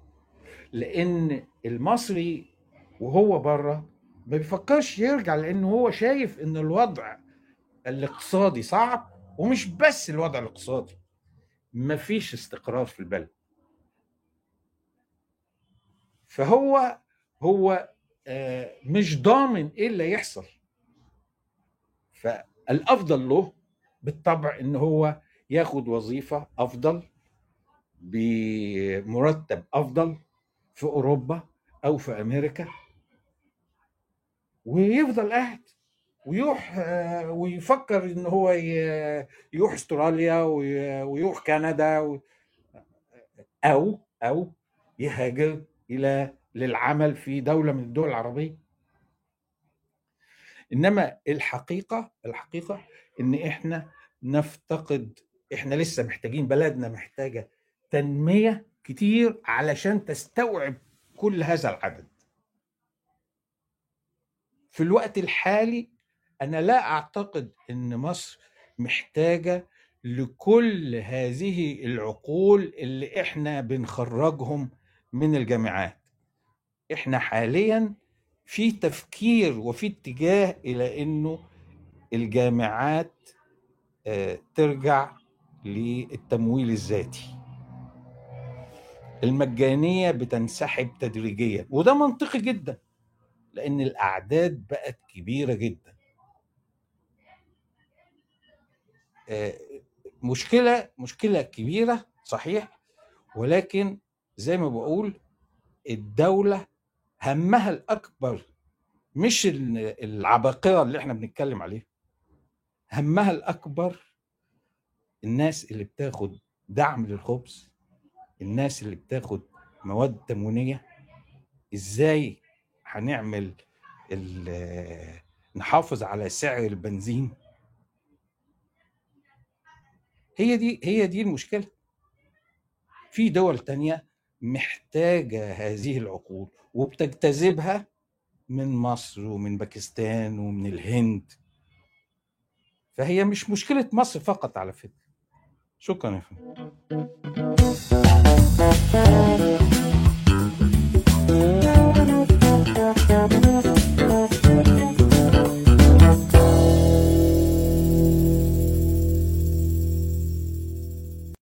لأن المصري وهو بره ما بيفكرش يرجع لأنه هو شايف إن الوضع الاقتصادي صعب ومش بس الوضع الاقتصادي مفيش استقرار في البلد. فهو هو آه، مش ضامن إيه اللي يحصل. فالأفضل له بالطبع إن هو ياخد وظيفة أفضل بمرتب أفضل في أوروبا أو في أمريكا ويفضل قاعد ويروح آه، ويفكر إن هو يروح أستراليا وي- ويروح كندا أو أو يهاجر إلى للعمل في دولة من الدول العربية. إنما الحقيقة الحقيقة إن إحنا نفتقد إحنا لسه محتاجين بلدنا محتاجة تنمية كتير علشان تستوعب كل هذا العدد. في الوقت الحالي أنا لا أعتقد إن مصر محتاجة لكل هذه العقول اللي إحنا بنخرجهم من الجامعات. إحنا حاليا في تفكير وفي اتجاه إلى إنه الجامعات آه، ترجع للتمويل الذاتي. المجانية بتنسحب تدريجيا وده منطقي جدا لأن الأعداد بقت كبيرة جدا. آه، مشكلة مشكلة كبيرة صحيح ولكن زي ما بقول الدولة همها الأكبر مش ال- العباقرة اللي إحنا بنتكلم عليها. همها الأكبر الناس اللي بتاخد دعم للخبز الناس اللي بتاخد مواد تموينية. إزاي هنعمل نحافظ على سعر البنزين؟ هي دي هي دي المشكلة. في دول تانية محتاجة هذه العقول وبتجتذبها من مصر ومن باكستان ومن الهند. فهي مش مشكلة مصر فقط على فكرة. شكرا يا فندم.